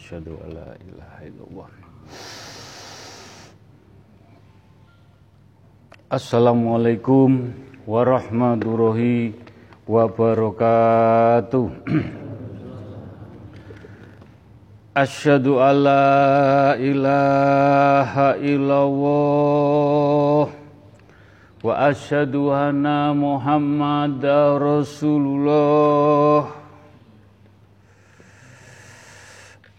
Asyhadu an la ilaha illallah. Assalamualaikum warahmatullahi wabarakatuh. Asyhadu an la ilaha illallah wa asyhadu anna Muhammadar Rasulullah.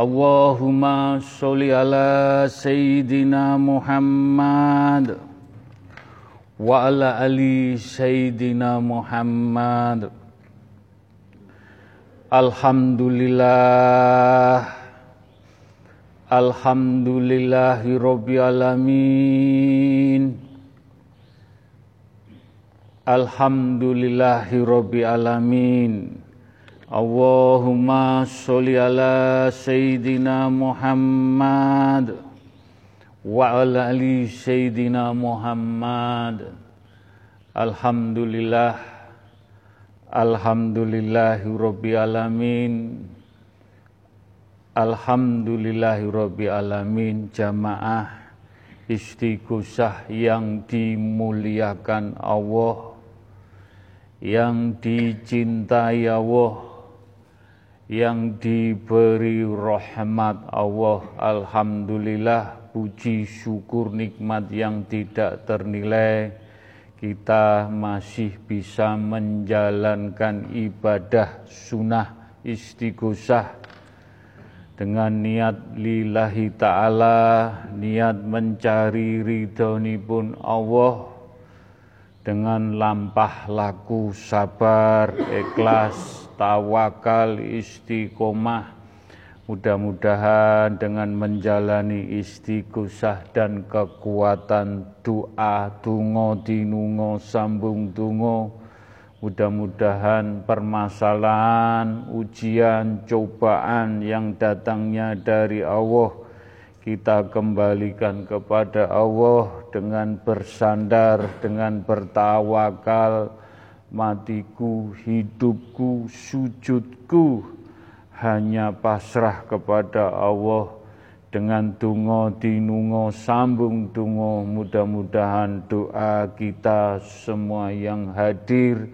Allahumma sholli ala Sayyidina Muhammad wa ala ali Sayyidina Muhammad. Alhamdulillah. Alhamdulillahi Rabbil Alamin. Alhamdulillahi Alamin Allahumma sholli ala Sayyidina Muhammad wa ala ali Sayyidina Muhammad. Alhamdulillah Alhamdulillahi Rabbil Alamin. Alhamdulillahi Rabbil Alamin Jamaah istighosah yang dimuliakan Allah Yang dicintai Allah yang diberi rahmat Allah Alhamdulillah puji syukur nikmat yang tidak ternilai kita masih bisa menjalankan ibadah sunnah istighosah dengan niat lillahi ta'ala niat mencari ridhoni pun Allah dengan lampah laku sabar ikhlas tawakal, istiqomah. Mudah-mudahan dengan menjalani istiqosah dan kekuatan doa, tungo, dinungo, sambung tungo, mudah-mudahan permasalahan, ujian, cobaan yang datangnya dari Allah, kita kembalikan kepada Allah dengan bersandar, dengan bertawakal, matiku, hidupku, sujudku hanya pasrah kepada Allah dengan tungo dinungo sambung tungo mudah-mudahan doa kita semua yang hadir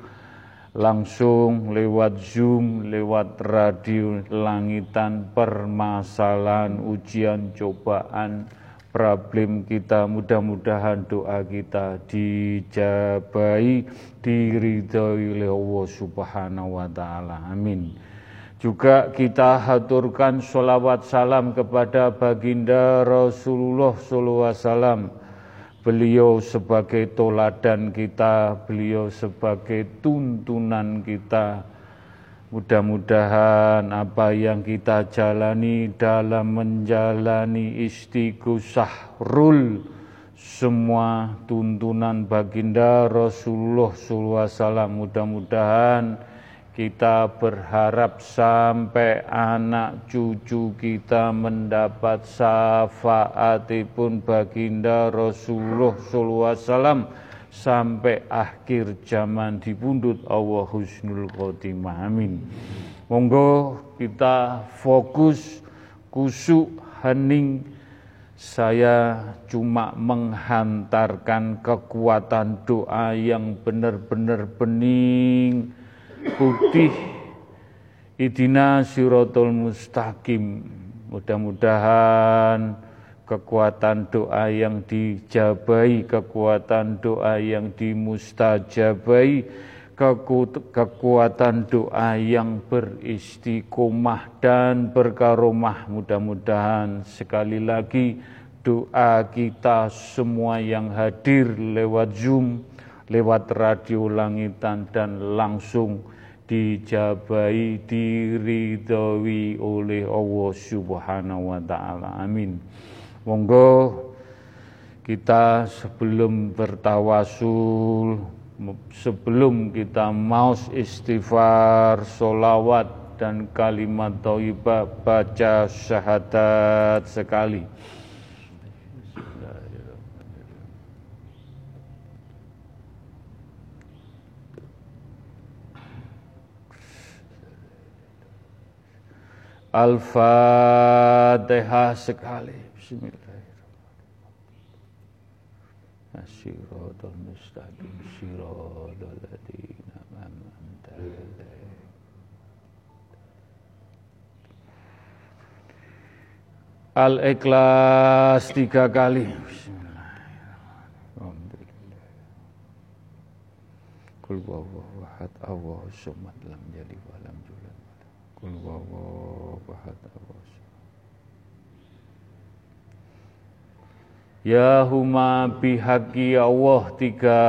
langsung lewat Zoom, lewat radio langitan permasalahan ujian cobaan problem kita. Mudah-mudahan doa kita dijabai diridhoi oleh Allah Subhanahu wa taala. Amin. Juga kita haturkan sholawat salam kepada baginda Rasulullah SAW beliau sebagai toladan kita beliau sebagai tuntunan kita. Mudah-mudahan apa yang kita jalani dalam menjalani istighosah rul semua tuntunan baginda Rasulullah SAW mudah-mudahan kita berharap sampai anak cucu kita mendapat syafaatipun baginda Rasulullah SAW sampai akhir zaman dibundut Allah husnul khotimah. Amin. Monggo kita fokus kusuk hening saya cuma menghantarkan kekuatan doa yang benar-benar bening putih. Idina siratul mustaqim. Mudah-mudahan kekuatan doa yang dijabai, kekuatan doa yang dimustajabai, kekuatan doa yang beristiqomah dan berkaromah. Mudah-mudahan sekali lagi doa kita semua yang hadir lewat Zoom, lewat radio langitan dan langsung dijabai diridhoi oleh Allah Subhanahu wa taala amin monggo kita sebelum bertawasul sebelum kita mau istighfar solawat dan kalimat thayyibah baca syahadat sekali Al-Fatihah sekali. Bismillahirrahmanirrahim. Asyiratul mustaqim syiratul ladina an'amta Al-Ikhlas tiga kali. Kul huwallahu ahad, Allahu samad, lam yalid wa lam yulad. Kul huwallahu ahad, Ya huma bihaqi Allah tiga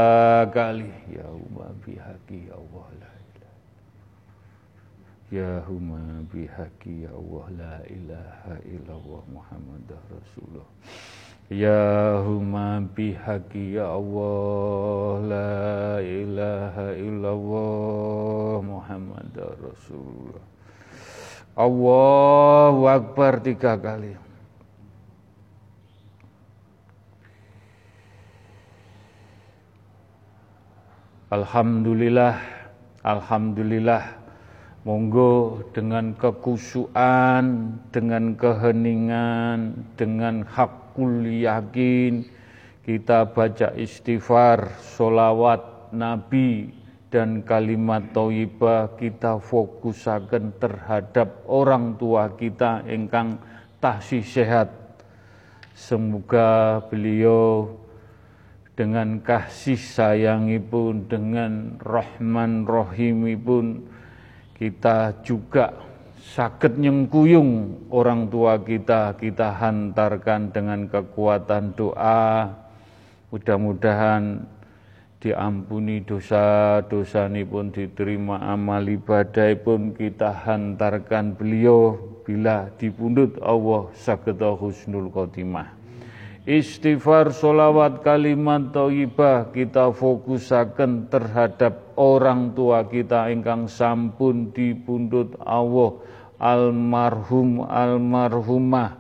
kali. Ya huma bihaqi Allah la ilaha. Ya huma bihaqi Allah la ilaha illallah Muhammad Rasulullah. Ya huma bihaqi Allah la ilaha illallah Muhammad Rasulullah. Allahu Akbar tiga kali. Alhamdulillah, Alhamdulillah, monggo dengan kekusuan, dengan keheningan, dengan hakul yakin, kita baca istighfar, solawat, nabi, dan kalimat thayyibah kita fokusaken terhadap orang tua kita engkang tasih sehat. Semoga beliau dengan kasih sayangipun, dengan rahman rahimipun, kita juga sakit nyengkuyung orang tua kita, kita hantarkan dengan kekuatan doa. Mudah-mudahan diampuni dosa-dosa pun diterima amal ibadah pun kita hantarkan beliau bila dipundut Allah sakit husnul khotimah istighfar, solawat, kalimat thayyibah kita fokusaken terhadap orang tua kita ingkang sampun dipundhut Allah almarhum almarhumah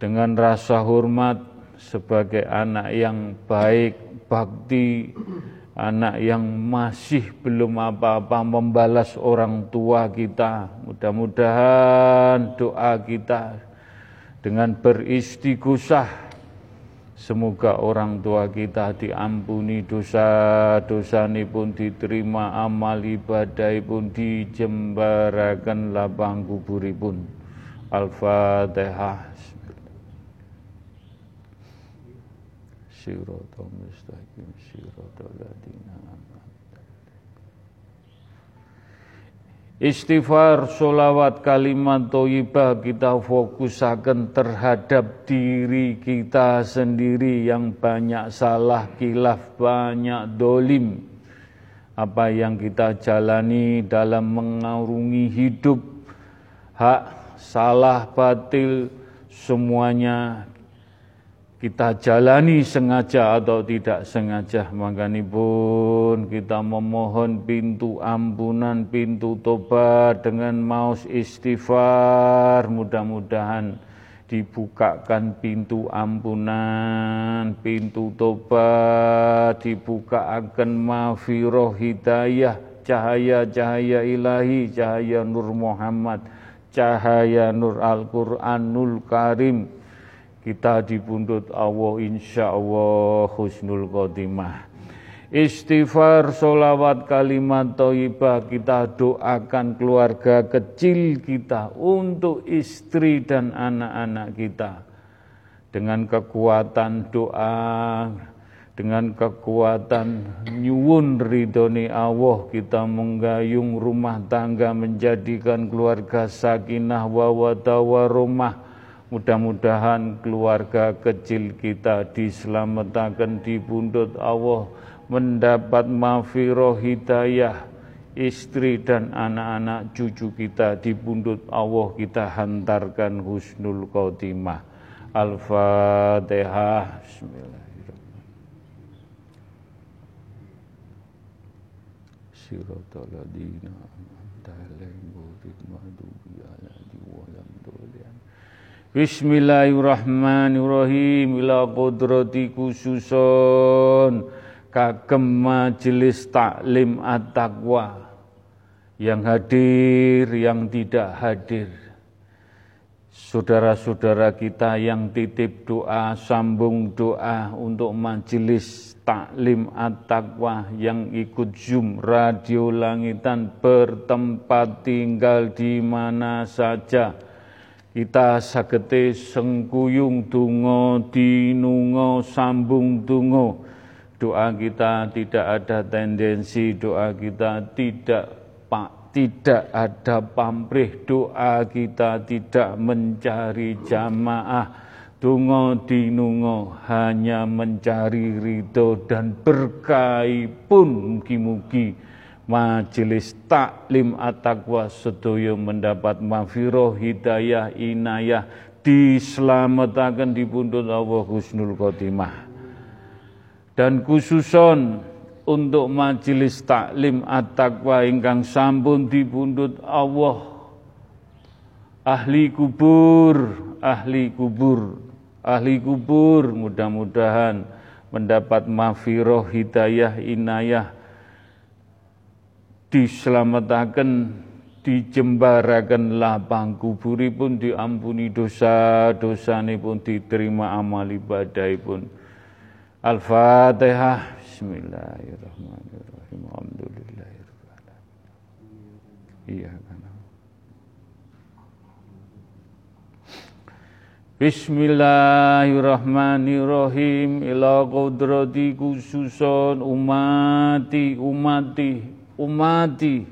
dengan rasa hormat sebagai anak yang baik, bakti, anak yang masih belum apa-apa membalas orang tua kita. Mudah-mudahan doa kita dengan beristighosah. Semoga orang tua kita diampuni dosa-dosa ini pun diterima amal ibadah pun dijembarakan lapang kuburipun. Al-Fatihah. Siratul mustaqim siratul ladina Istighfar, solawat, kalimat toibah kita fokusakan terhadap diri kita sendiri yang banyak salah, kilaf, banyak dolim. Apa yang kita jalani dalam mengarungi hidup, hak, salah, batil, semuanya kita jalani sengaja atau tidak sengaja makanya pun kita memohon pintu ampunan pintu tobat dengan maus istighfar. Mudah-mudahan dibukakan pintu ampunan pintu tobat dibuka akan mafiroh hidayah cahaya-cahaya ilahi cahaya nur Muhammad cahaya nur Al-Quranul Karim kita dipundut Allah insya Allah husnul khotimah. Istighfar, solawat, kalimat toibah kita doakan keluarga kecil kita untuk istri dan anak-anak kita. Dengan kekuatan doa, dengan kekuatan nyuwun ridhoni Allah kita menggayung rumah tangga menjadikan keluarga sakinah wa rumah Mudah-mudahan keluarga kecil kita diselamatkan di bundut Allah mendapat mafiroh hidayah istri dan anak-anak cucu kita di pundut Allah kita hantarkan husnul khotimah. Al-Fatihah. Bismillahirrahmanirrahim ladzina an'amta alaihim ghairil maghdubi alaihim waladdallin. Bismillahirrahmanirrahim ila qudrati khususun kagem majelis taklim at-taqwa yang hadir, yang tidak hadir. Saudara-saudara kita yang titip doa, sambung doa untuk majelis taklim at-taqwa yang ikut Zoom Radio Langitan bertempat tinggal di mana saja. Kita sagete sengkuyung tungo dinungo sambung tungo. Doa kita tidak ada tendensi, doa kita tidak pak tidak ada pamrih. Doa kita tidak mencari jamaah. Tungo dinungo hanya mencari ridho dan berkai pun mugi-mugi majelis taklim at-taqwa sedoyo mendapat mafiroh hidayah inayah diselamatkan di pundut Allah Husnul Khotimah. Dan khususon untuk majelis taklim at-taqwa ingkang sampun dipundhut Allah. Ahli kubur ahli kubur ahli kubur. Mudah-mudahan mendapat mafiroh hidayah inayah diselamatkan dijembaraken lapang kuburipun diampuni dosa-dosa pun diterima amal ibadah pun Al-Fatihah Bismillahirrahmanirrahim. Alhamdulillahirrahmanirrahim. Iya kan. Bismillahirrahmanirrahim ila qudrati khususon umati umati umati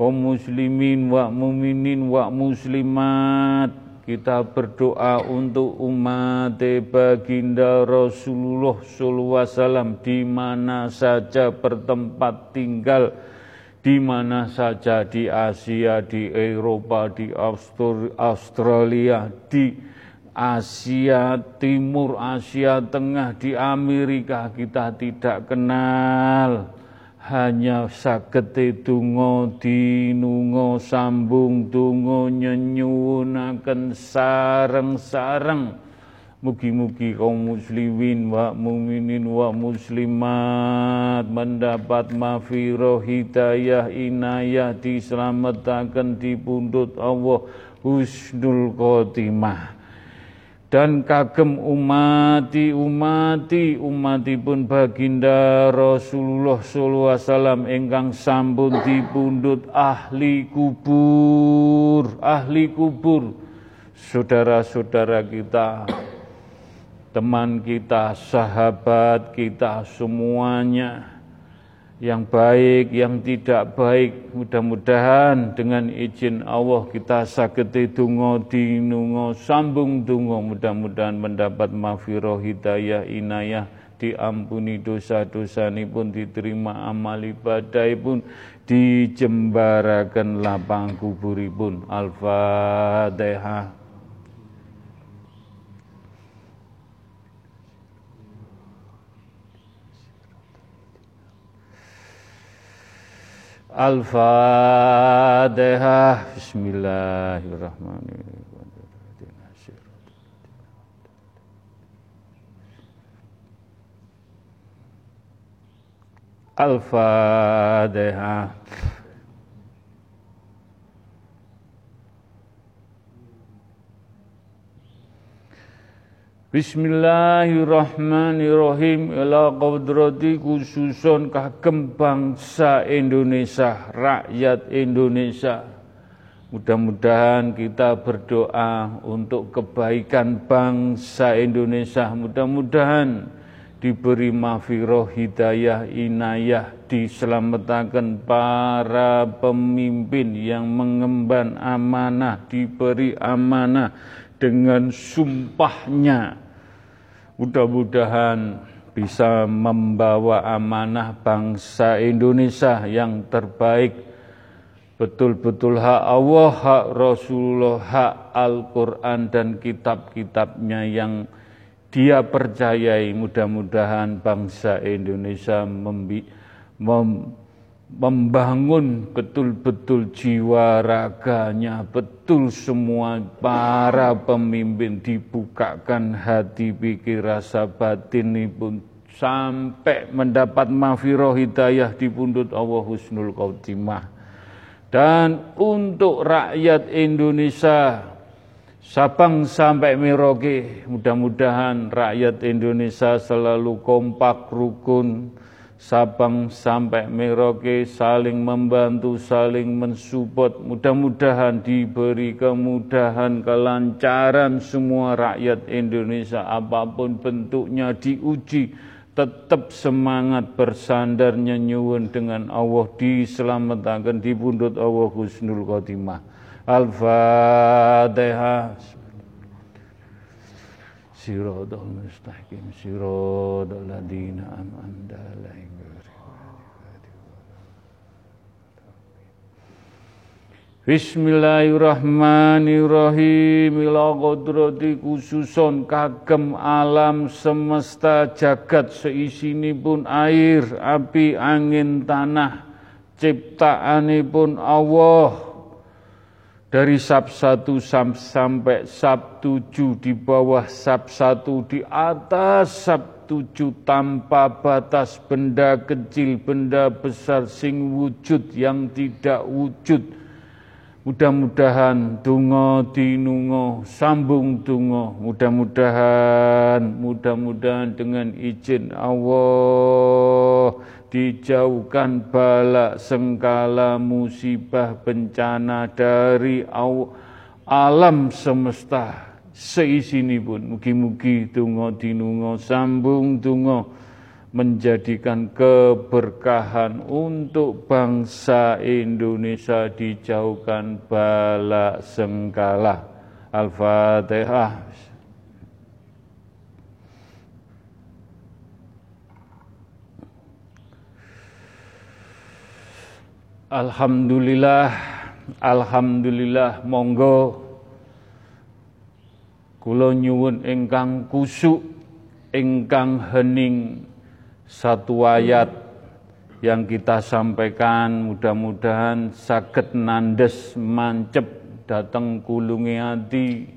wa muslimin wa muminin wa muslimat. Kita berdoa untuk umat baginda Rasulullah SAW di mana saja bertempat tinggal, di mana saja di Asia, di Eropa, di Australia, di Asia Timur, Asia Tengah, di Amerika kita tidak kenal hanya sagete tungo dinungo sambung tungo nyenyunaken sareng-sareng. Mugi-mugi kaum muslimin wa muminin wa muslimat mendapat mafiroh hidayah inayah diselamatkan di pundut Allah husnul khotimah dan kagem umati umati umati pun baginda Rasulullah sallallahu alaihi wasallam ingkang sampun dipundhut ahli kubur ahli kubur. Saudara-saudara kita teman kita sahabat kita semuanya yang baik, yang tidak baik. Mudah-mudahan dengan izin Allah kita saketi dungo dinungo sambung dungo. Mudah-mudahan mendapat mafiroh hidayah inayah diampuni dosa-dosa ini pun diterima amal ibadah pun dijembarakan lapang kuburipun al-fatihah Al-Fatihah Bismillahirrahmanirrahim. Al-Fatihah Bismillahirrahmanirrahim ila qadrati khususon kagem bangsa Indonesia, rakyat Indonesia. Mudah-mudahan kita berdoa untuk kebaikan bangsa Indonesia. Mudah-mudahan diberi mafiroh hidayah inayah diselamatkan para pemimpin yang mengemban amanah diberi amanah dengan sumpahnya. Mudah-mudahan bisa membawa amanah bangsa Indonesia yang terbaik betul-betul hak Allah, hak Rasulullah, hak Al-Quran dan kitab-kitabnya yang dia percayai. Mudah-mudahan bangsa Indonesia mem, membangun betul-betul jiwa raganya, betul semua para pemimpin dibukakan hati pikir rasa batin pun sampai mendapat mafiroh hidayah di pundut Allah Husnul Khotimah. Dan untuk rakyat Indonesia Sabang sampai Merauke mudah-mudahan rakyat Indonesia selalu kompak rukun Sabang sampai Merauke saling membantu, saling mensupport. Mudah-mudahan diberi kemudahan, kelancaran semua rakyat Indonesia apa pun bentuknya diuji tetap semangat bersandar nyuwun dengan Allah diselamatkan di pundut Allah Husnul Khotimah. Al-Fatihah. Siratal mustaqim siratal ladina an'amta alaihim Bismillahirrahmanirrahim. Ila kodrati khususon kagem alam semesta jagat pun air, api, angin, tanah Ciptaanipun Allah Dari sab satu sampai sab tujuh Di bawah sab satu Di atas sab tujuh Tanpa batas benda kecil, benda besar Sing wujud yang tidak wujud. Mudah-mudahan tungo dinungo sambung tungo mudah-mudahan mudah-mudahan dengan izin Allah dijauhkan balak sengkala musibah bencana dari alam semesta seisini pun mugi-mugi tungo dinungo sambung tungo menjadikan keberkahan untuk bangsa Indonesia dijauhkan bala sengkala. Al-Fatihah. Alhamdulillah, alhamdulillah monggo. Kula nyuwun ingkang kusuk ingkang hening satu ayat yang kita sampaikan. Mudah-mudahan sakit nandes mancep datang kulungi hati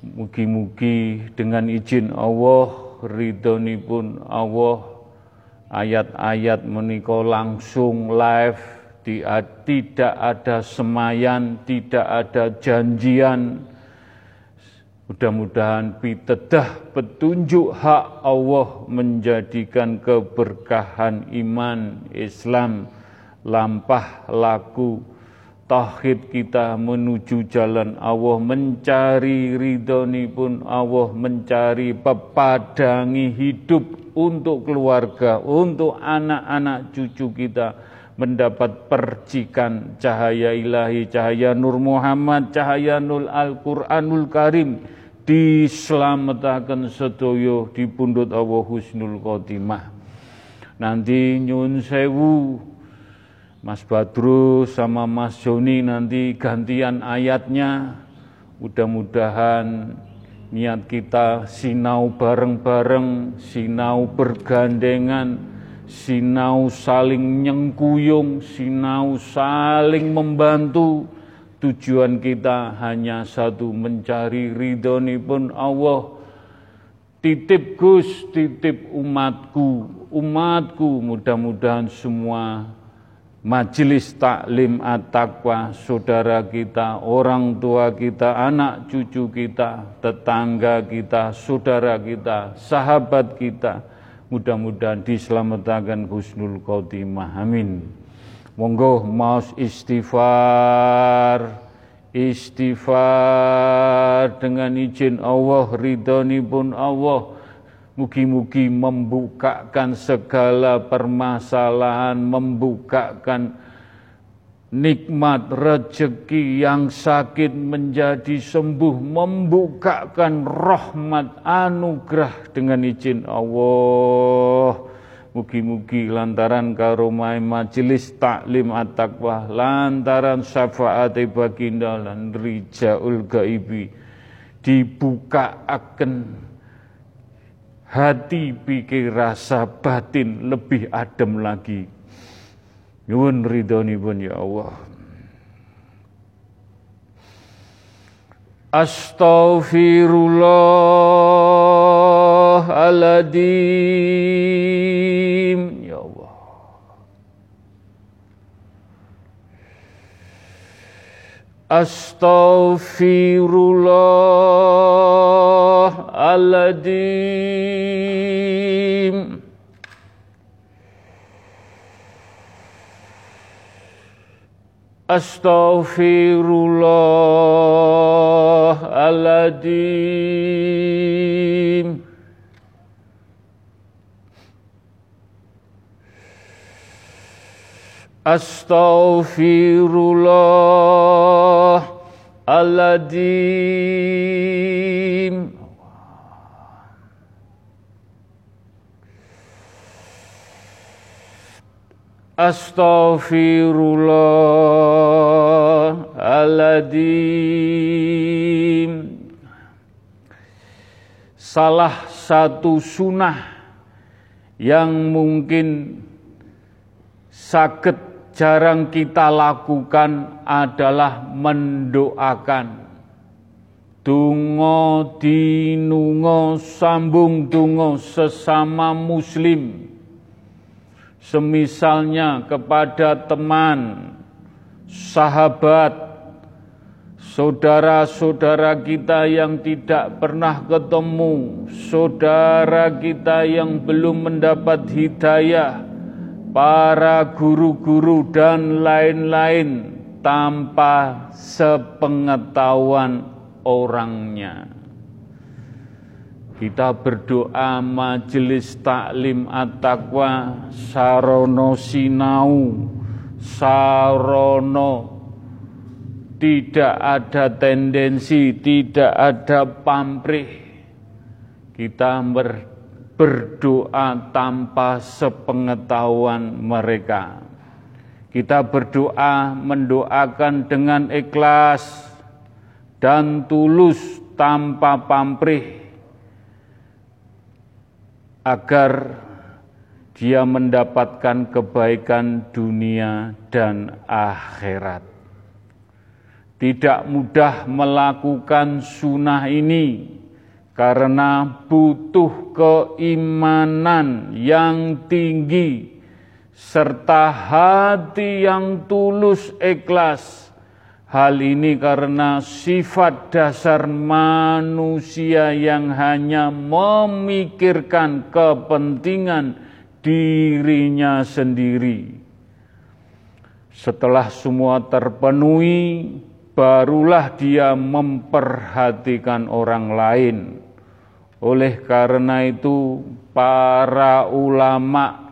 mugi-mugi dengan izin Allah ridhoni pun Allah ayat-ayat menika langsung live tidak ada semayan tidak ada janjian. Mudah-mudahan pitedah petunjuk hak Allah menjadikan keberkahan iman Islam lampah laku tauhid kita menuju jalan Allah mencari ridhoni pun Allah mencari pepadangi hidup untuk keluarga untuk anak-anak cucu kita mendapat percikan cahaya ilahi cahaya Nur Muhammad cahaya Nur Al-Quranul Karim diselamatkan sedoyo di pundut Allah Husnul Khotimah. Nanti nyun sewu Mas Badru sama Mas Joni nanti gantian ayatnya. Mudah-mudahan niat kita sinau bareng-bareng, sinau bergandengan, sinau saling nyengkuyung, sinau saling membantu, Tujuan kita hanya satu mencari ridhoni pun Allah. Titip Gus, titip umatku, umatku mudah-mudahan semua majelis taklim at-taqwa, saudara kita, orang tua kita, anak cucu kita, tetangga kita, saudara kita, sahabat kita, mudah-mudahan diselamatkan husnul khotimah. Amin. Monggo maus istighfar istighfar dengan izin Allah ridhoni pun Allah mugi-mugi membukakan segala permasalahan membukakan nikmat rezeki yang sakit menjadi sembuh membukakan rahmat anugerah dengan izin Allah. Mugi-mugi lantaran karomai majelis taklim at-taqwa lantaran syafaat baginda lan rijaul gaibi dibuka akan hati pikir rasa batin lebih adem lagi. Nyuwun ridhonipun ya Allah. Astaghfirullahaladzim Ya Allah Astaghfirullahaladzim Astaghfirullahaladzim Astaghfirullahaladzim Astaghfirullahaladzim Salah satu sunnah yang mungkin sakit jarang kita lakukan adalah mendoakan. Dungo dinungo sambung dungo sesama muslim semisalnya kepada teman, sahabat, saudara-saudara kita yang tidak pernah ketemu, saudara kita yang belum mendapat hidayah, para guru-guru dan lain-lain tanpa sepengetahuan orangnya. Kita berdoa majelis taklim at-taqwa sarono sinau sarono tidak ada tendensi, tidak ada pamrih. Kita ber, berdoa tanpa sepengetahuan mereka. Kita berdoa mendoakan dengan ikhlas dan tulus tanpa pamrih agar dia mendapatkan kebaikan dunia dan akhirat. Tidak mudah melakukan sunnah ini karena butuh keimanan yang tinggi serta hati yang tulus ikhlas Hal ini karena sifat dasar manusia yang hanya memikirkan kepentingan dirinya sendiri. Setelah semua terpenuhi, barulah dia memperhatikan orang lain. Oleh karena itu, para ulama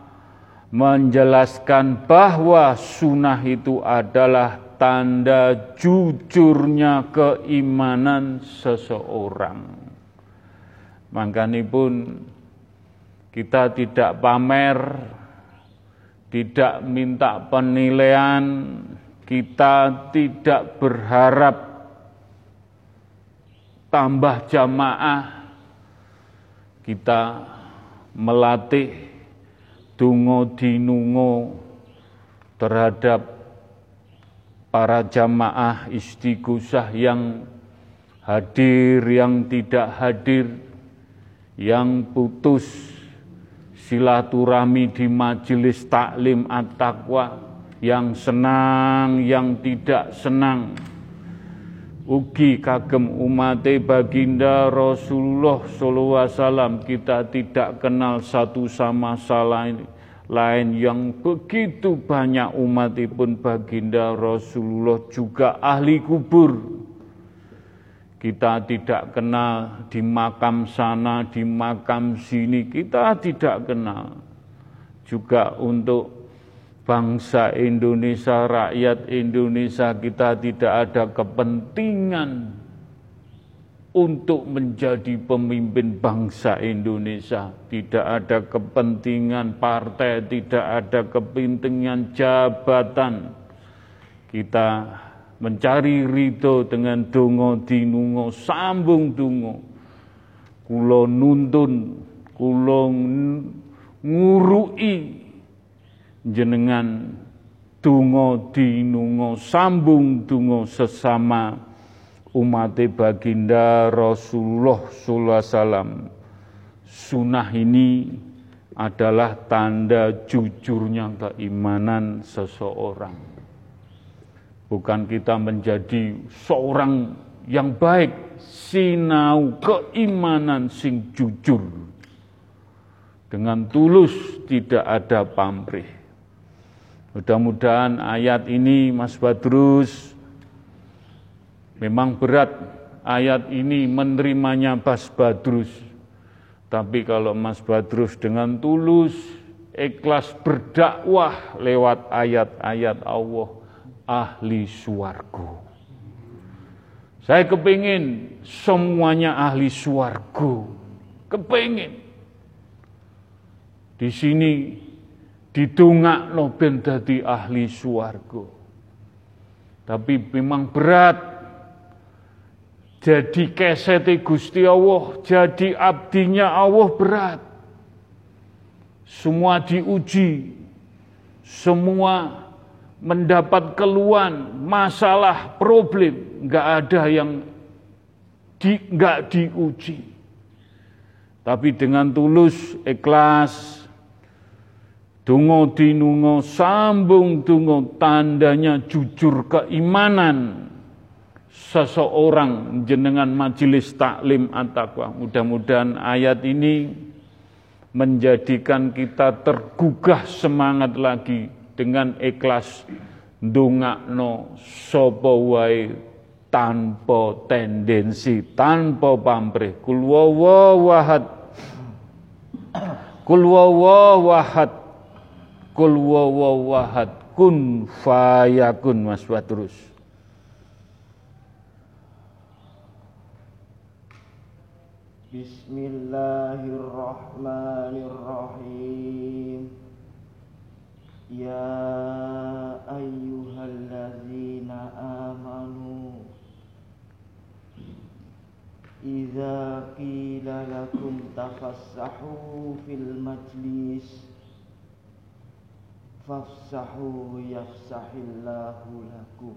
menjelaskan bahwa sunnah itu adalah tanda jujurnya keimanan seseorang. Makanya pun kita tidak pamer, tidak minta penilaian, kita tidak berharap tambah jamaah, kita melatih dungo dinungo terhadap para jamaah istighosah yang hadir, yang tidak hadir, yang putus silaturahmi di majelis taklim at-taqwa, yang senang, yang tidak senang. Ugi kagem umat baginda Rasulullah wasallam kita tidak kenal satu sama lain lain yang begitu banyak umat pun baginda Rasulullah juga ahli kubur. Kita tidak kenal di makam sana, di makam sini, kita tidak kenal. Juga untuk bangsa Indonesia, rakyat Indonesia, kita tidak ada kepentingan untuk menjadi pemimpin bangsa Indonesia. Tidak ada kepentingan partai, tidak ada kepentingan jabatan. Kita mencari ridho dengan dongo dinungo sambung dungo. Kulo nuntun, kulo ngurui jenengan dungo dinungo sambung dungo sesama umat baginda Rasulullah sallallahu alaihi wasallam. Sunnah ini adalah tanda jujurnya keimanan seseorang. Bukan kita menjadi seorang yang baik, sinau keimanan sing jujur. Dengan tulus tidak ada pamrih. Mudah-mudahan ayat ini Mas Badrus Memang berat ayat ini menerimanya Mas Badrus. Tapi kalau Mas Badrus dengan tulus, ikhlas berdakwah lewat ayat-ayat Allah, ahli suargo. Saya kepingin semuanya ahli suargo. Kepingin. Di sini didungak no ben dadi ahli suargo. Tapi memang berat jadi kesete Gusti Allah, jadi abdinya Allah berat. Semua diuji, semua mendapat keluhan, masalah, problem, nggak ada yang di, nggak diuji. Tapi dengan tulus, ikhlas, dungo dinungo, sambung dungo, tandanya jujur keimanan seseorang jenengan majelis taklim at-taqwa. Mudah-mudahan ayat ini menjadikan kita tergugah semangat lagi dengan ikhlas ndongakno sapa wae tanpa tendensi, tanpa pamrih. Kul wawahad. Kul. Kun fayakun Mas Badrus. بسم الله الرحمن الرحيم. يا أيها الذين آمنوا إذا قيل لكم تفسحوا في المجلس فافسحوا يفسح الله لكم.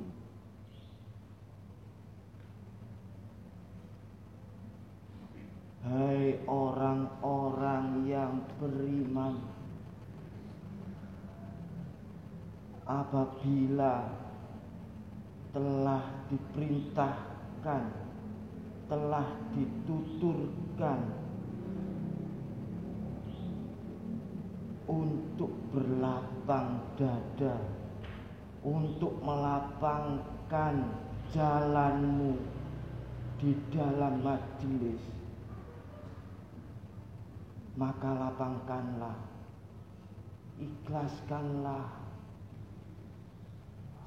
Hai orang-orang yang beriman Apabila telah diperintahkan Telah dituturkan Untuk berlapang dada Untuk melapangkan jalanmu Di dalam majelis maka lapangkanlah, ikhlaskanlah.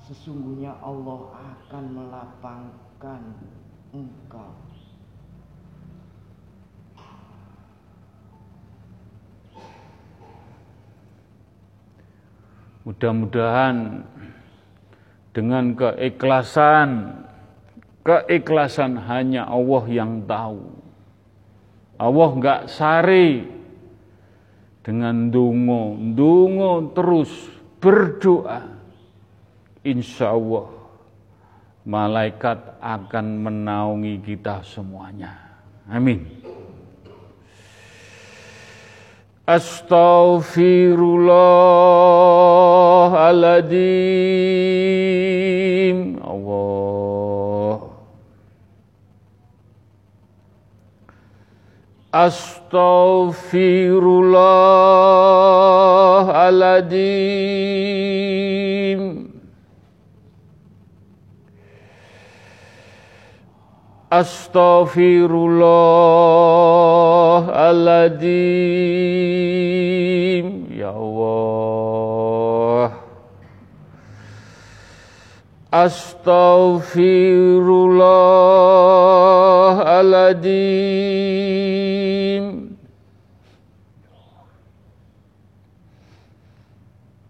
Sesungguhnya Allah akan melapangkan engkau. Mudah-mudahan dengan keikhlasan, keikhlasan hanya Allah yang tahu. Allah nggak sari dengan dungo, dungo terus berdoa. Insya Allah malaikat akan menaungi kita semuanya. Amin. Astaghfirullahaladzim. Allah. Astaghfirullahaladzim استغفر الله العظيم. أستغفر الله العظيم. يا الله. أستغفر الله العظيم.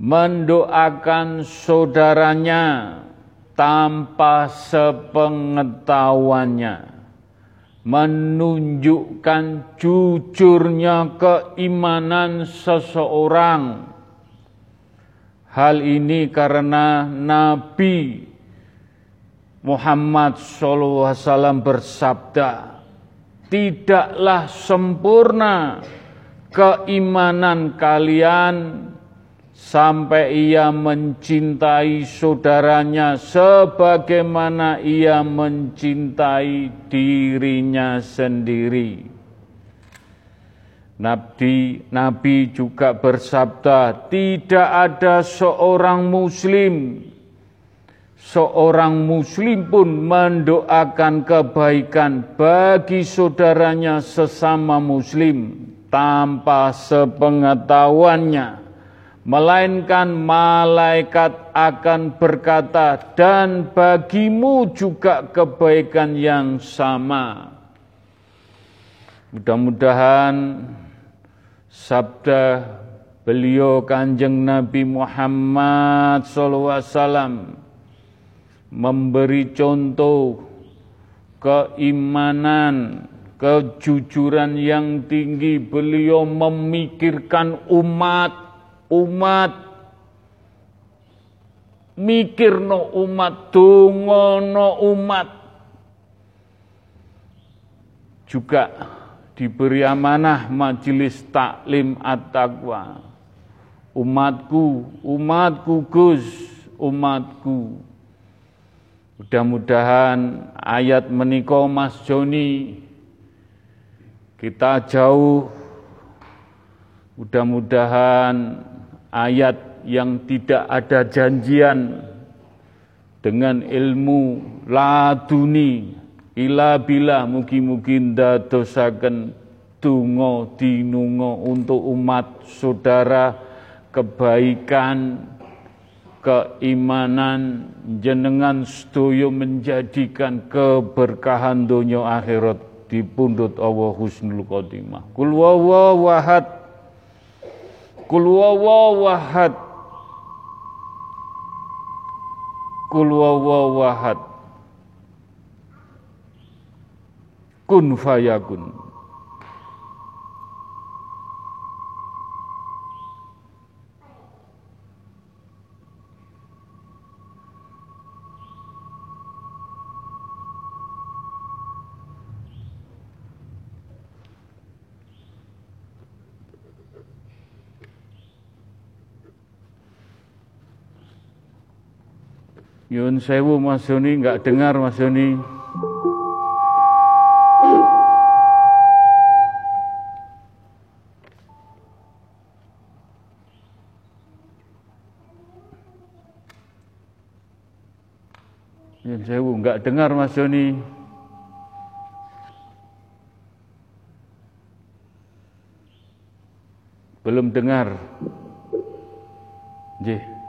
Mendoakan saudaranya tanpa sepengetahuannya Menunjukkan jujurnya keimanan seseorang. Hal ini karena Nabi Muhammad SAW bersabda, tidaklah sempurna keimanan kalian sampai ia mencintai saudaranya sebagaimana ia mencintai dirinya sendiri. Nabi, Nabi juga bersabda, tidak ada seorang muslim seorang muslim pun mendoakan kebaikan bagi saudaranya sesama muslim tanpa sepengetahuannya melainkan malaikat akan berkata dan bagimu juga kebaikan yang sama mudah-mudahan sabda beliau kanjeng Nabi Muhammad SAW memberi contoh keimanan, kejujuran yang tinggi. Beliau memikirkan umat, umat mikir no umat, no umat. Juga diberi amanah majelis taklim at-taqwa. Umatku, umatku Gus, umatku Mudah-mudahan ayat meniko Mas Joni kita jauh. Mudah-mudahan ayat yang tidak ada janjian dengan ilmu laduni ila bila mugi-mugi ndadosaken tungo dinungo untuk umat saudara kebaikan keimanan jenengan setuju menjadikan keberkahan dunia akhirat di pundut Allah husnul khotimah. Kul Kul wahad Kul wahad Kun fayakun. Yun sewu Mas Joni, nggak dengar Mas Joni. Yun sewu, nggak dengar Mas Joni. Belum dengar. Jih.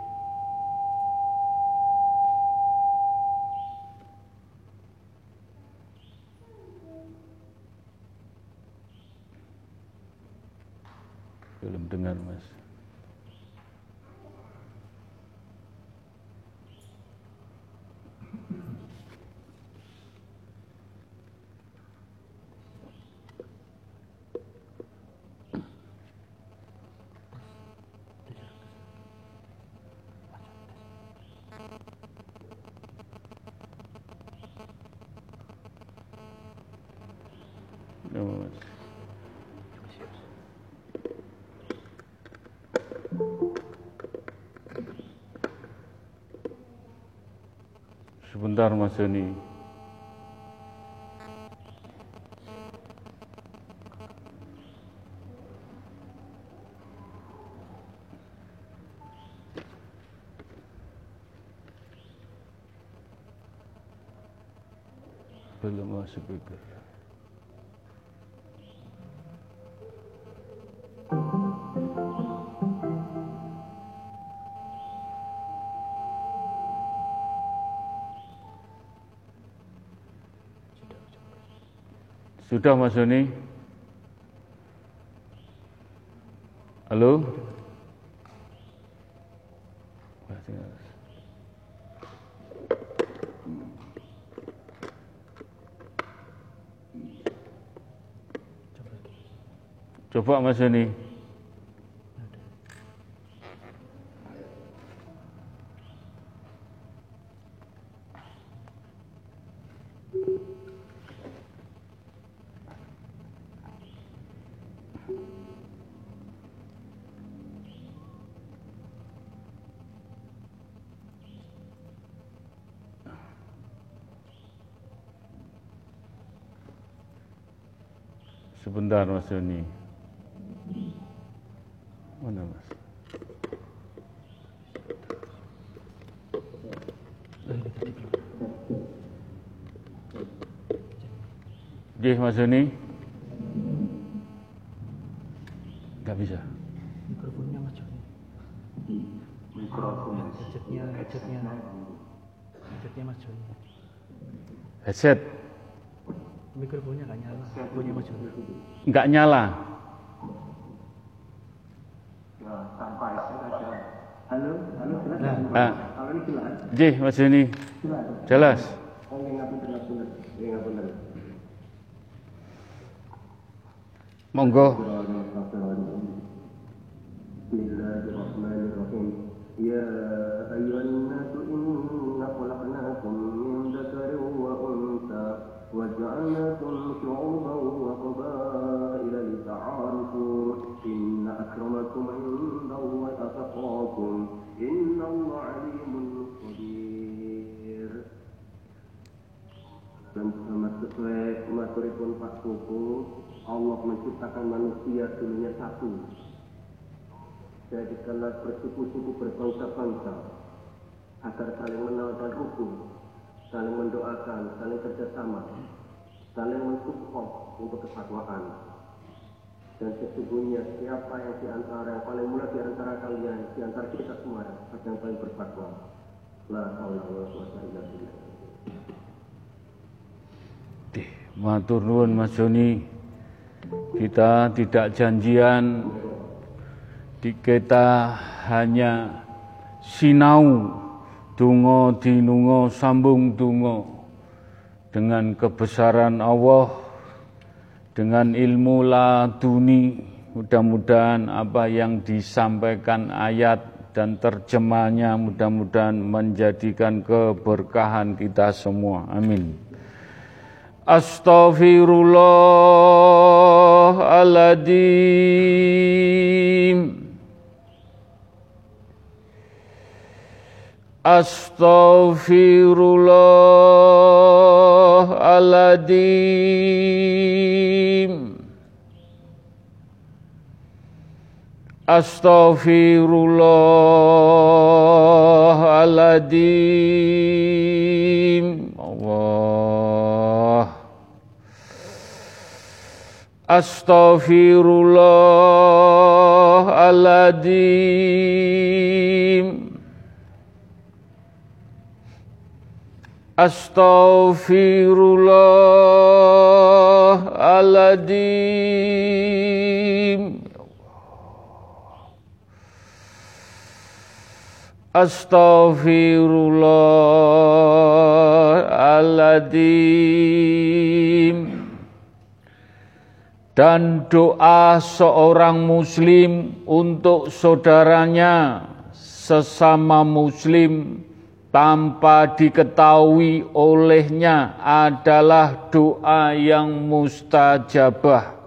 Joni. Belum masuk pikir. Sudah Mas Doni? Halo? Coba Mas Doni. Doni. Mana Mas? Oke Mas Doni. Gak bisa. Mikrofonnya Mas Joni. Mikrofon. Headsetnya, headsetnya. Headsetnya Mas Joni. Headset Mikrofonnya nggak nyala. Mikrofonnya Mas Joni. Nggak nyala. Ya. Halo, halo, jelas. Nah, Ah, ini jelas, Jih Mas Doni. jelas. Monggo. Akramakum 'indallahi atqakum. Innallaha 'alimun khabir. Dan sesuai maturipun Pak Kuku, Allah menciptakan manusia dulunya satu. Jadikanlah bersuku-suku berbangsa-bangsa agar saling mengenalkan hukum, saling mendoakan, saling kerjasama, saling mensupport untuk ketakwaan. Dan sesungguhnya siapa yang di antara yang paling mulia di antara kalian, di antara kita semua, yang paling bertakwa. La haula wa quwwata illa billah. Matur nuwun Mas Joni. Kita tidak janjian di kita hanya sinau dungo dinungo sambung dungo dengan kebesaran Allah dengan ilmu laduni mudah-mudahan apa yang disampaikan ayat dan terjemahnya mudah-mudahan menjadikan keberkahan kita semua. Amin. Astaghfirullahaladzim Astaghfirullahaladzim Astaghfirullahaladzim Allah Astaghfirullahaladzim Astaghfirullahaladzim Astaghfirullahaladzim dan doa seorang muslim untuk saudaranya sesama muslim tanpa diketahui olehnya adalah doa yang mustajabah.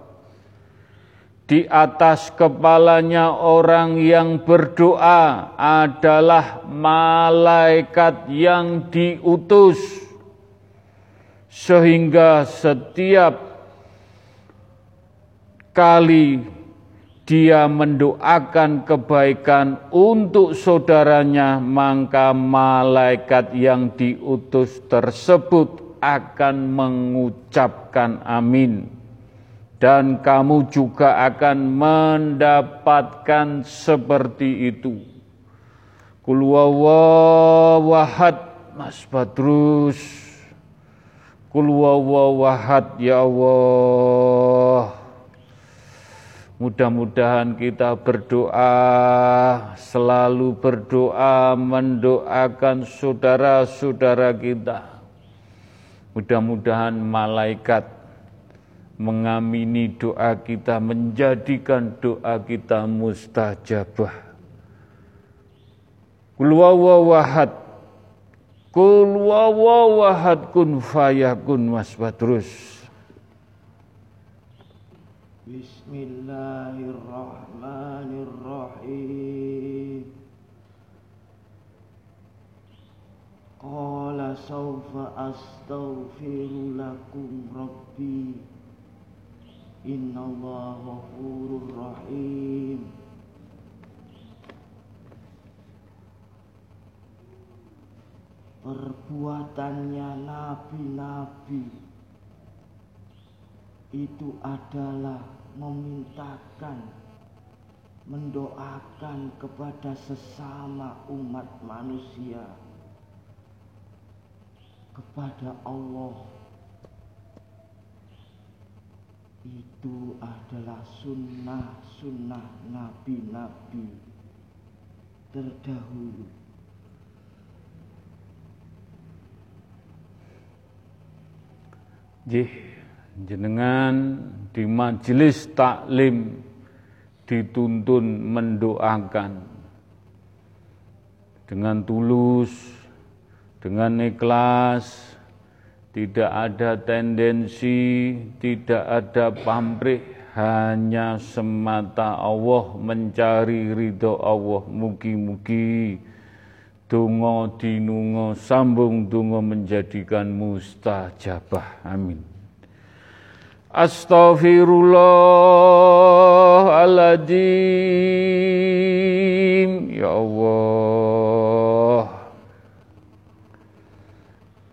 Di atas kepalanya orang yang berdoa adalah malaikat yang diutus, sehingga setiap kali dia mendoakan kebaikan untuk saudaranya, maka malaikat yang diutus tersebut akan mengucapkan amin dan kamu juga akan mendapatkan seperti itu. Kulwawawahad Mas Badrus. Kulwawawahad ya Allah. Mudah-mudahan kita berdoa, selalu berdoa, mendoakan saudara-saudara kita. Mudah-mudahan malaikat mengamini doa kita, menjadikan doa kita mustajabah. Kulwawawahad, kulwawawahad kun fayakun mas Badrus. Bismillahirrahmanirrahim. Qala sawfa astaghfiru lakum rabbi إن الله غفور رحيم Perbuatannya nabi-nabi itu adalah memintakan, mendoakan kepada sesama umat manusia, kepada Allah. Itu adalah sunnah-sunnah nabi-nabi terdahulu. Jih jenengan di majelis taklim dituntun mendoakan dengan tulus, dengan ikhlas, tidak ada tendensi, tidak ada pamrih, hanya semata Allah mencari ridho Allah. Mugi-mugi dungo dinungo sambung dungo menjadikan mustajabah. Amin. Astaghfirullahaladzim. Ya Allah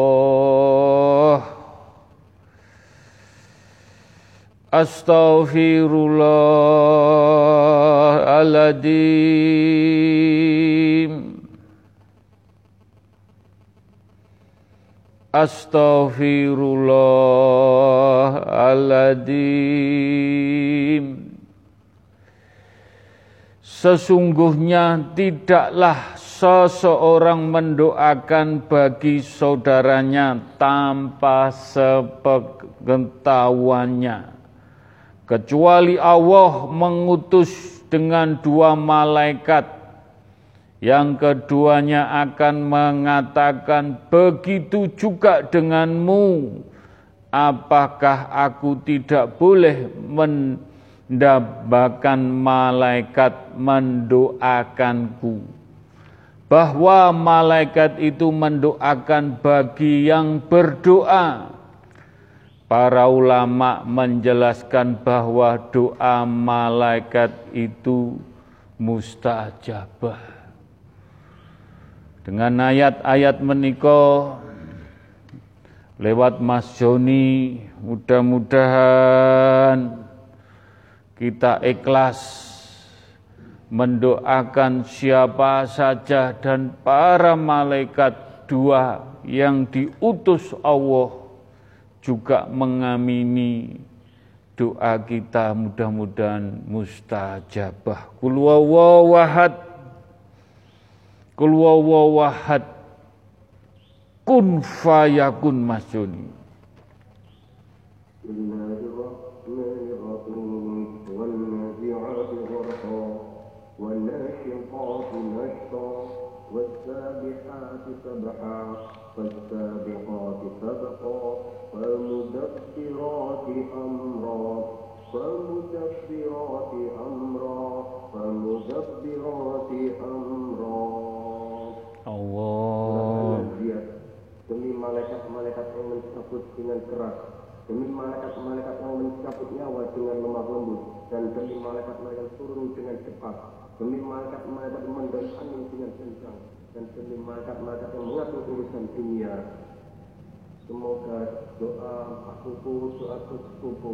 Ya Allah Astaghfirullahaladzim Astaghfirullahaladzim Sesungguhnya tidaklah seseorang mendoakan bagi saudaranya tanpa sepengetahuannya. Kecuali Allah mengutus dengan dua malaikat. Yang keduanya akan mengatakan begitu juga denganmu. Apakah aku tidak boleh men mendapatkan malaikat mendoakanku bahwa malaikat itu mendoakan bagi yang berdoa. Para ulama menjelaskan bahwa doa malaikat itu mustajabah. Dengan ayat-ayat menikah lewat Mas Joni mudah-mudahan kita ikhlas mendoakan siapa saja dan para malaikat dua yang diutus Allah juga mengamini doa kita mudah-mudahan mustajabah. Kul wawahad. Kul wawahad. Kun fayakun masuni. Malaikat-malaikat yang mencabut nyawa dengan lemah lembut dan demi malaikat-malaikat turun dengan cepat. Demi malaikat-malaikat mendorong angin dengan kencang dan demi malaikat-malaikat yang mengatur urusan dunia. Semoga doa akuku doaku sepupu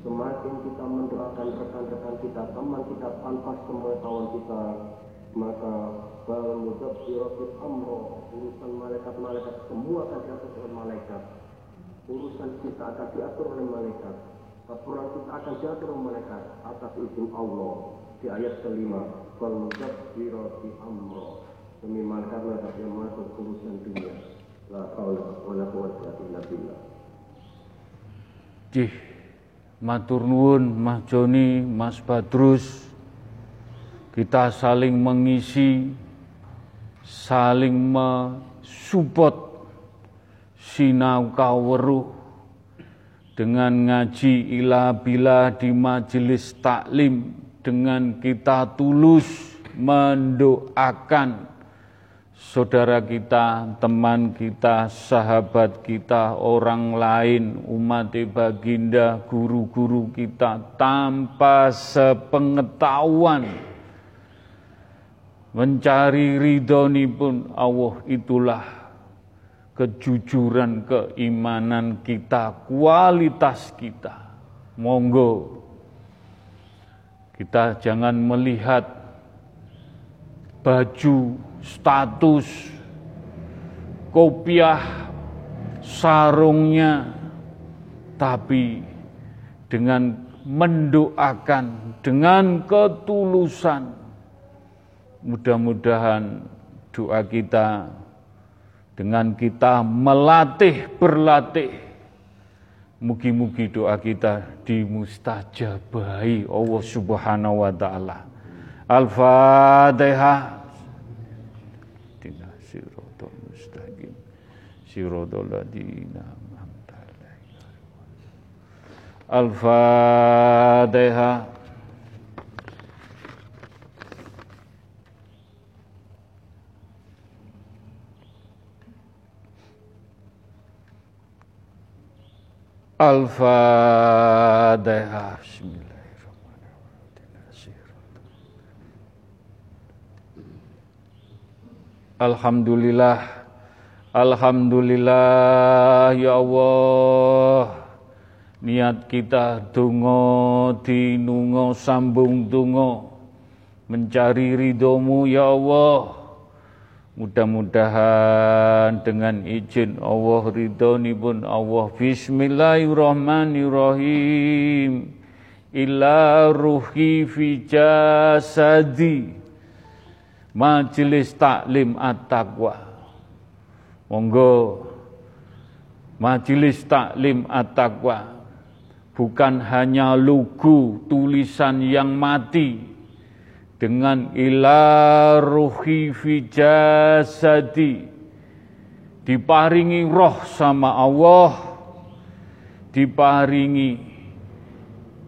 semakin kita mendoakan rekan-rekan kita teman kita tanpa pengetahuan kita maka bal mudabbiratul amro urusan malaikat-malaikat semua akan diatur oleh malaikat urusan kita akan diatur oleh malaikat. Laporan kita akan diatur oleh malaikat atas izin Allah. Di ayat kelima bal mudabbiratul amro demi malaikat-malaikat yang masuk urusan dunia. La haula wala quwwata illa billah. Jih, matur nuwun Mas Joni, Mas Badrus. Kita saling mengisi, saling mensupport sinau kaweruh dengan ngaji ila bila di majelis taklim dengan kita tulus mendoakan saudara kita, teman kita, sahabat kita, orang lain, umat baginda, guru-guru kita tanpa sepengetahuan. Mencari ridhoni pun Allah itulah kejujuran keimanan kita, kualitas kita. Monggo kita jangan melihat baju, status, kopiah, sarungnya, tapi dengan mendoakan dengan ketulusan mudah-mudahan doa kita dengan kita melatih berlatih. Mugi-mugi doa kita dimustajabahi Allah Subhanahu wa taala. Al-Fatihah Dina siratal mustaqim. Siratal alaihim Al-Fatihah Al-Fatihah Alhamdulillah. Alhamdulillah ya Allah. Niat kita dungo dinungo sambung dungo mencari ridhomu ya Allah Mudah-mudahan dengan izin Allah ridhoni pun Allah. Bismillahirrahmanirrahim. Ila ruhi fi jasadi. Majelis Taklim At-Taqwa. Monggo. Majelis Taklim At-Taqwa. Bukan hanya lugu tulisan yang mati dengan ila ruhi fi jasadi diparingi roh sama Allah diparingi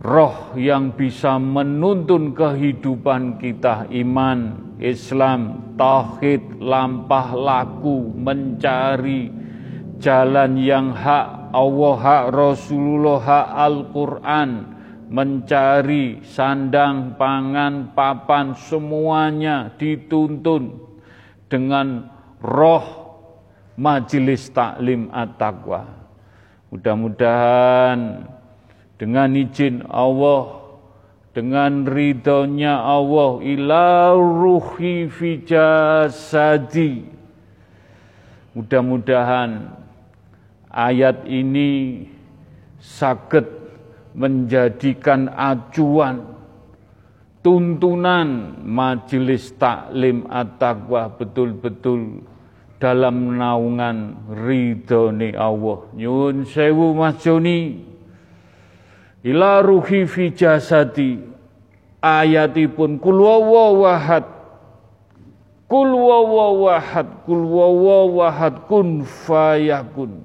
roh yang bisa menuntun kehidupan kita iman Islam tauhid lampah laku mencari jalan yang hak Allah hak Rasulullah hak Al-Qur'an mencari sandang, pangan, papan, semuanya dituntun dengan roh majelis taklim at-taqwa. Mudah-mudahan dengan izin Allah, dengan ridhonya Allah, ila ruhi fi jasadi. Mudah-mudahan ayat ini sakit menjadikan acuan tuntunan majelis taklim at-taqwa betul-betul dalam naungan ridhone Allah. Nyun sewu Mas Joni. Ila ruhi fi jasadi ayatipun kul wahad Kul wawawahad, kul wawawahad kun fayakun.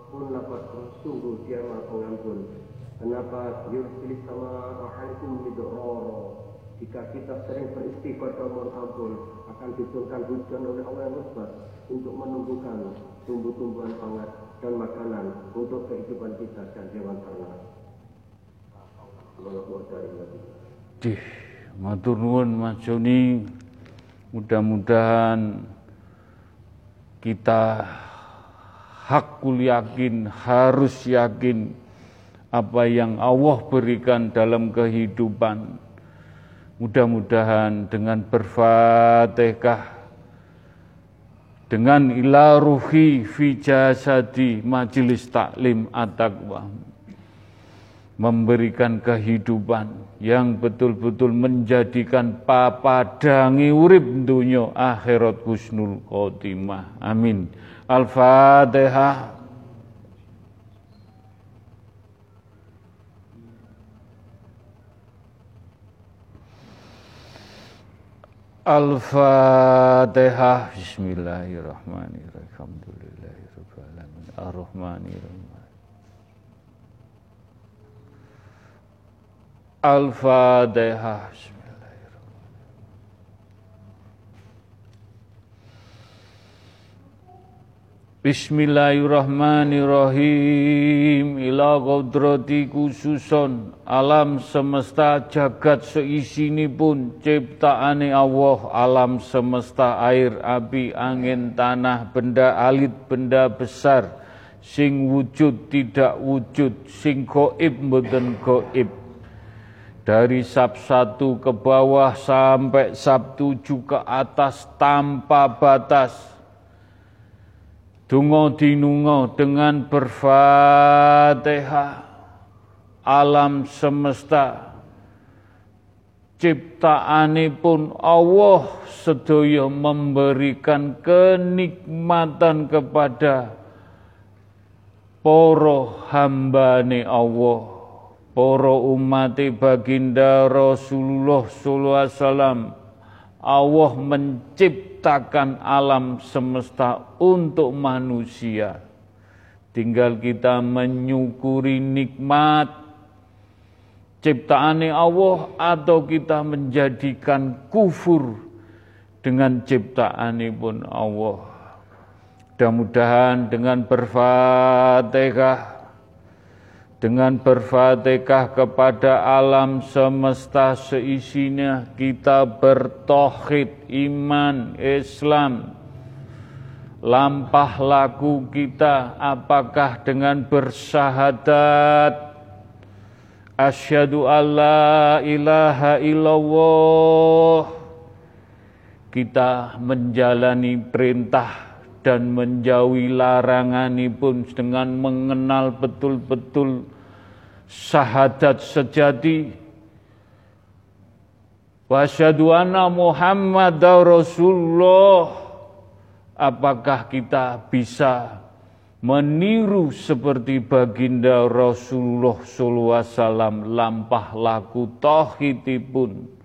Pun sungguh dia maha pengampun. Kenapa yursilis sama alaikum midroro. Jika kita sering beristighfar dan mohon ampun, akan diturunkan hujan oleh Allah yang lebat untuk menumbuhkan tumbuh-tumbuhan pangan dan makanan untuk kehidupan kita dan hewan ternak. Dih, matur nuwun Mas Joni. Mudah-mudahan kita hakul yakin, harus yakin apa yang Allah berikan dalam kehidupan. Mudah-mudahan dengan berfatihah dengan ila ruhi fi jasadi majelis taklim at-taqwa memberikan kehidupan yang betul-betul menjadikan papadangi urip dunia akhirat husnul khotimah amin Al-Fatihah. Al-Fatihah. Bismillahirrahmanirrahim. Alhamdulillahirrahmanirrahim. Ar-Rahmanirrahim. Al-Fatihah. Bismillahirrahmanirrahim. Ila kodrati khususon Alam semesta jagat seisini pun Ciptaane Allah Alam semesta air, api, angin, tanah Benda alit, benda besar. Sing wujud, tidak wujud. Sing goib, mboten goib. Dari sab satu ke bawah sampai sab tujuh ke atas tanpa batas Dungo dinungo dengan berfatihah. Alam semesta. Ciptaanipun Allah sedaya memberikan kenikmatan kepada poro hambane Allah. Poro umat baginda Rasulullah sallallahu alaihi wasallam Allah menciptakan alam semesta untuk manusia. Tinggal kita menyukuri nikmat ciptaan Allah atau kita menjadikan kufur dengan ciptaan pun Allah. Mudah-mudahan dengan berfatihah dengan berfatihah kepada alam semesta seisinya kita bertohid iman Islam. Lampah laku kita apakah dengan bersahadat? Asyhadu alla ilaha illallah. Kita menjalani perintah dan menjauhi larangan pun dengan mengenal betul-betul syahadat sejati. Wasyadu anna Rasulullah. Apakah kita bisa meniru seperti baginda Rasulullah sallallahu alaihi wasallam lampah laku tauhidipun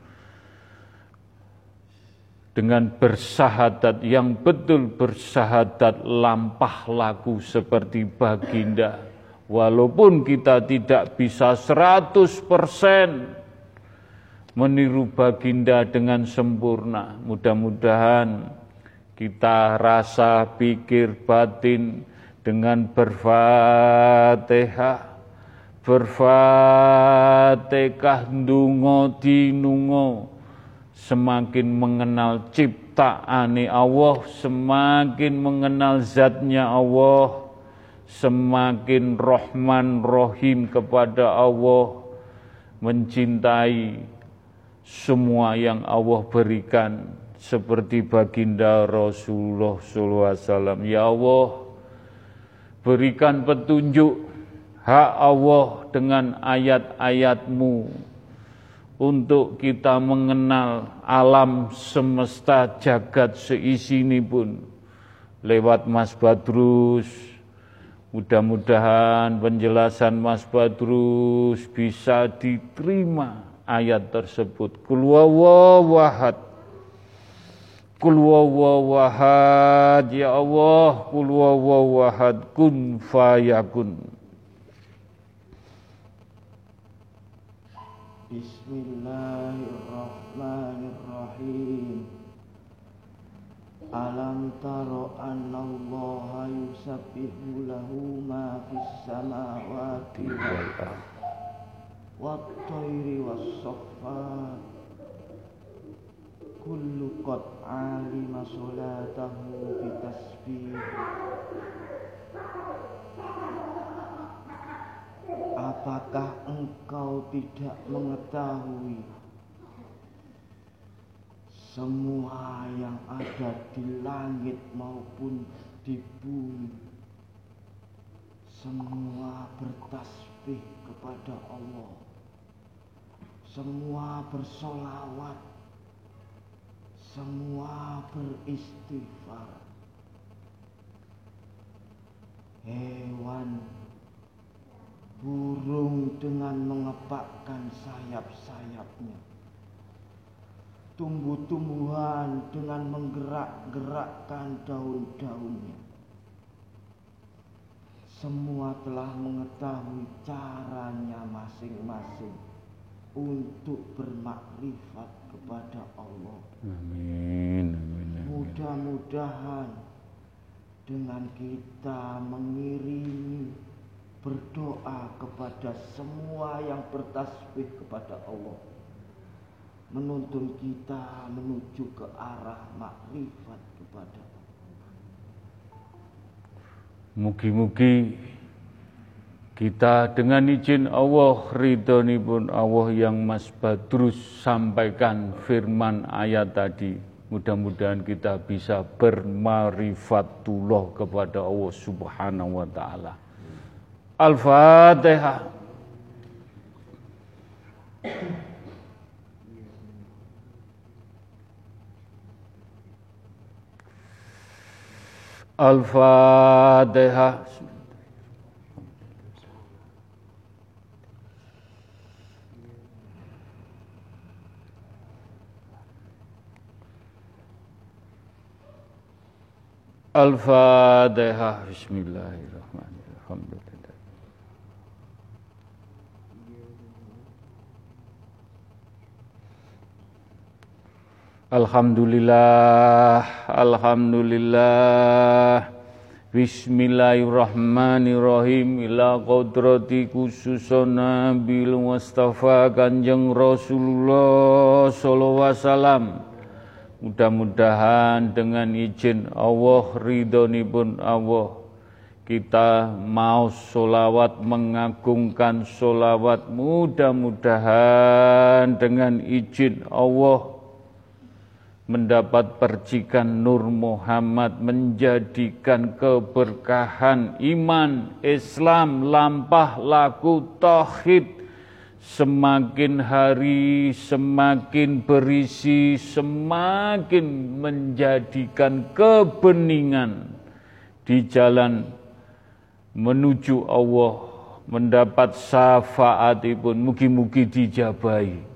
dengan bersahadat yang betul bersahadat lampah laku seperti baginda. Walaupun kita tidak bisa 100% meniru baginda dengan sempurna. Mudah-mudahan kita rasa pikir batin dengan berfatihah berfatihah dungo dinungo semakin mengenal ciptaan Allah, semakin mengenal zatnya Allah, semakin rohman rohim kepada Allah, mencintai semua yang Allah berikan seperti baginda Rasulullah SAW. Ya Allah, berikan petunjuk hak Allah dengan ayat-ayatmu untuk kita mengenal alam semesta jagat seisi ini pun lewat Mas Badrus. Mudah-mudahan penjelasan Mas Badrus bisa diterima ayat tersebut. Kulwawawahad. Kulwawawahad. Ya Allah, kulwawawahad kun fayakun. Bismillahirrahmanirrahim. Alam taro anna Allah yusabbihu lahu ma fis samawati wal ardh kullu qad alima salatahu bi tasbih Apakah engkau tidak mengetahui semua yang ada di langit maupun di bumi? Semua bertasbih kepada Allah. Semua bersolawat, semua beristighfar. Hewan, burung dengan mengepakkan sayap-sayapnya. Tumbuh-tumbuhan dengan menggerak-gerakkan daun-daunnya. Semua telah mengetahui caranya masing-masing untuk bermakrifat kepada Allah. Amin. amin, amin. Mudah-mudahan dengan kita mengiringi berdoa kepada semua yang bertasbih kepada Allah menuntun kita menuju ke arah makrifat kepada Allah. Mugi-mugi kita dengan izin Allah, ridhoni pun Allah yang Mas Badrus sampaikan firman ayat tadi. Mudah-mudahan kita bisa bermarifatullah kepada Allah Subhanahu wa taala. Al-Fatihah. Al-Fatihah. Al-Fatihah. Bismillahirrahmanirrahim. Alhamdulillah, Alhamdulillah. Bismillahirrahmanirrahim. Ila qadrati khususana bil mustafa kanjeng Rasulullah sallallahu alaihi wasallam. Mudah-mudahan dengan izin Allah, pun Allah, kita mau solawat mengagungkan solawat mudah-mudahan dengan izin Allah mendapat percikan Nur Muhammad menjadikan keberkahan iman Islam lampah laku tauhid semakin hari semakin berisi, semakin menjadikan kebeningan di jalan menuju Allah, mendapat syafaat pun mugi-mugi dijabai.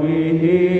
به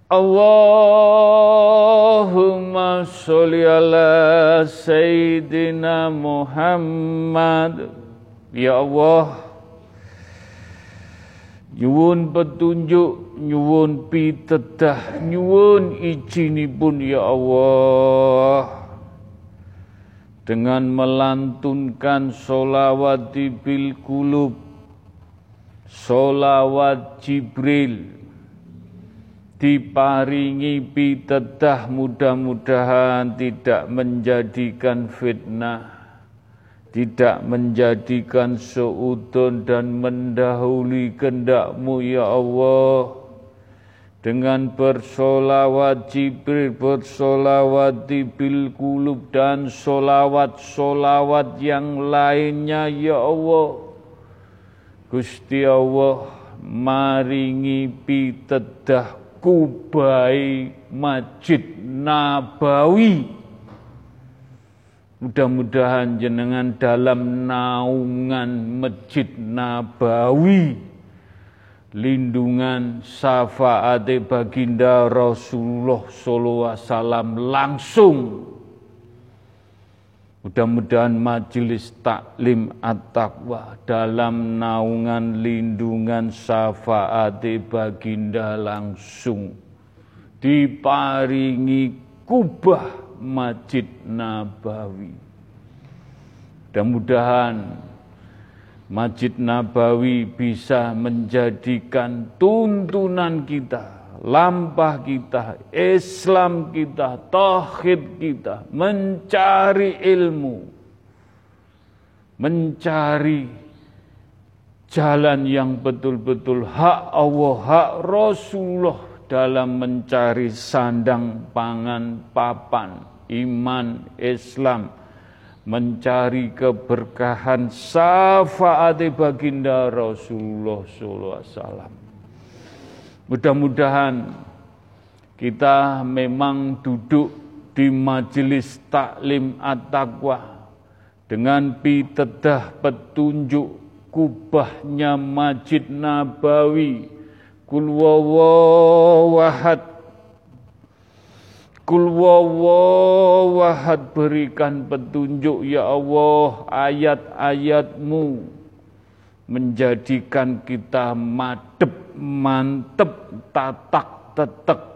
Allahumma sholli ala Sayyidina Muhammad Ya Allah Nyuwun petunjuk, nyuwun pitedah, nyuwun izinipun ya Allah. Dengan melantunkan solawat bil kulub, solawat Jibril, diparingi pitedah mudah-mudahan tidak menjadikan fitnah tidak menjadikan seudon dan mendahului kendakmu ya Allah dengan bersolawat Jibril, bersolawat bil kulub dan solawat-solawat yang lainnya ya Allah. Gusti Allah maringi pitedah kubai Masjid Nabawi. Mudah-mudahan jenengan dalam naungan Masjid Nabawi lindungan syafaat baginda Rasulullah sallallahu alaihi wasallam langsung Mudah-mudahan majelis taklim at-taqwa dalam naungan lindungan syafaat baginda langsung diparingi kubah Masjid Nabawi. Mudah-mudahan Masjid Nabawi bisa menjadikan tuntunan kita, lampah kita, Islam kita, tauhid kita, mencari ilmu, mencari jalan yang betul-betul hak Allah, hak Rasulullah dalam mencari sandang pangan papan iman Islam mencari keberkahan syafaat baginda Rasulullah wasallam. Mudah-mudahan kita memang duduk di majelis taklim at-taqwa dengan pitedah petunjuk kubahnya Masjid Nabawi. Kul wawahad Kul berikan petunjuk ya Allah ayat-ayatmu menjadikan kita madep, mantep, tatak, tetek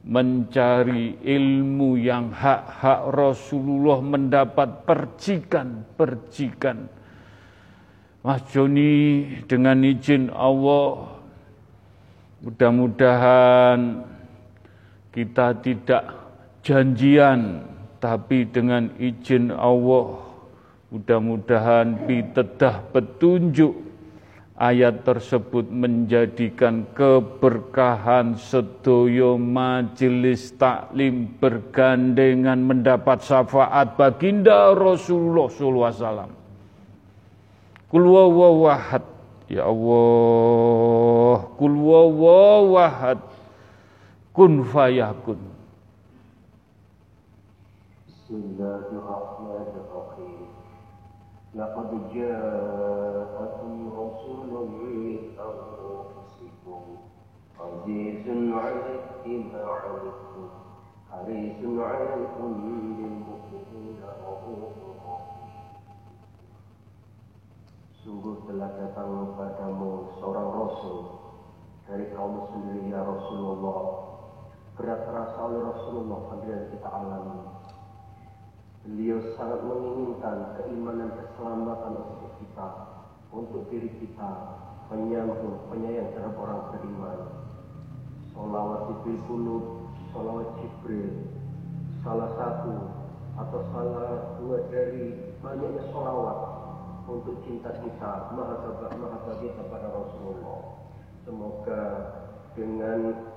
mencari ilmu yang hak-hak Rasulullah mendapat percikan-percikan. Mas Joni dengan izin Allah mudah-mudahan kita tidak janjian tapi dengan izin Allah mudah-mudahan pitedah petunjuk ayat tersebut menjadikan keberkahan sedoyo majelis taklim bergandengan mendapat syafaat baginda Rasulullah SAW. Kul wawahad ya Allah, kul wawahad kun fayakun. Bismillahirrahmanirrahim. Laqad ja'akum rasulun min anfusikum عزيز عليك ما عنتم حريص عليكم بالمؤمنين رؤوف Sungguh telah datang padamu seorang Rasul dari kaum sendiri ya Rasulullah. Berat terasa oleh Rasulullah yang kita alami. Beliau sangat menginginkan keimanan keselamatan untuk kita, untuk diri kita, penyambung, penyayang terhadap orang beriman. Salawat Jibril Kunut, salawat Jibril, salah satu atau salah dua dari banyaknya salawat untuk cinta kita maha bahagia kepada Rasulullah. Semoga dengan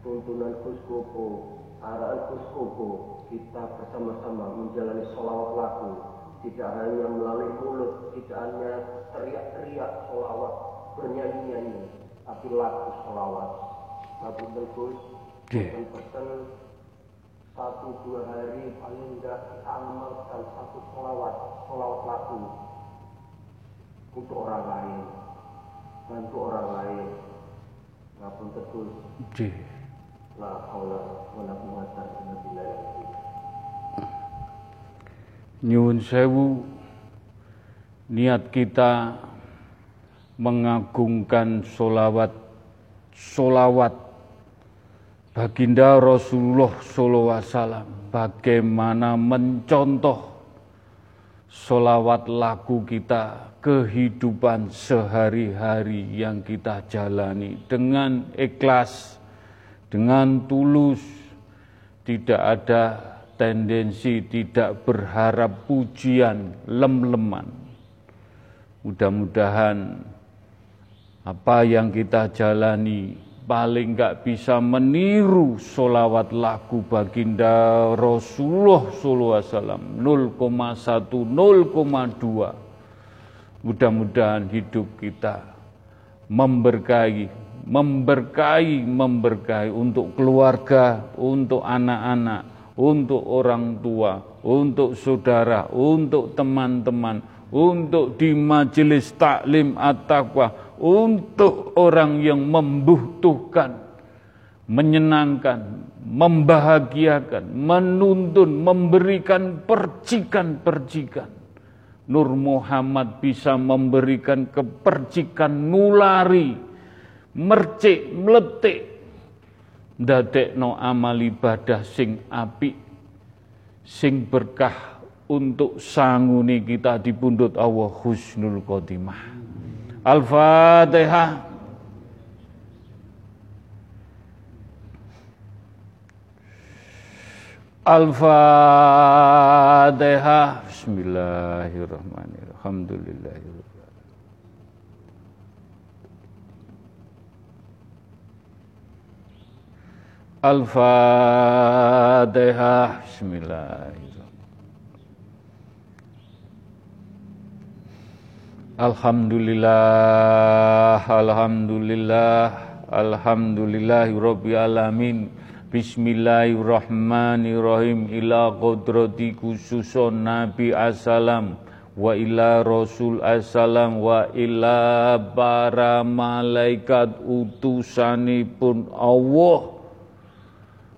tuntunan Kuskopo, arahan Kuskopo, kita bersama-sama menjalani sholawat laku, tidak hanya melalui mulut, tidak hanya teriak-teriak sholawat, bernyanyi-nyanyi, tapi laku sholawat. Tapi bagus, pesan satu dua hari paling enggak kita amalkan satu sholawat, sholawat laku untuk orang lain. Bantu orang lain. Ngapun terus Nyun sewu niat kita mengagungkan solawat solawat baginda Rasulullah Sallallahu Wasallam. Bagaimana mencontoh solawat laku kita kehidupan sehari-hari yang kita jalani dengan ikhlas, dengan tulus, tidak ada tendensi tidak berharap pujian lem-leman. Mudah-mudahan apa yang kita jalani paling nggak bisa meniru solawat lagu baginda Rasulullah SAW 0,1 0,2 Mudah-mudahan hidup kita memberkahi, memberkahi, memberkahi untuk keluarga, untuk anak-anak, untuk orang tua, untuk saudara, untuk teman-teman, untuk di majelis taklim at-taqwa, untuk orang yang membutuhkan, menyenangkan, membahagiakan, menuntun, memberikan percikan-percikan. Nur Muhammad bisa memberikan kepercikan nulari, mercik, meletik, dadek no amal ibadah sing api, sing berkah untuk sanguni kita di pundut Allah husnul khotimah. Al-Fatihah. Al-Fatihah. Bismillahirrahmanirrahim. Alhamdulillahirrahmanirrahim. Al-Fatihah. Bismillahirrahmanirrahim. Alhamdulillah, Alhamdulillah, Alhamdulillahirabbil alamin. Bismillahirrahmanirrahim ila qudrati khususon Nabi Assalam wa ila Rasul Assalam wa ila para malaikat utusanipun Allah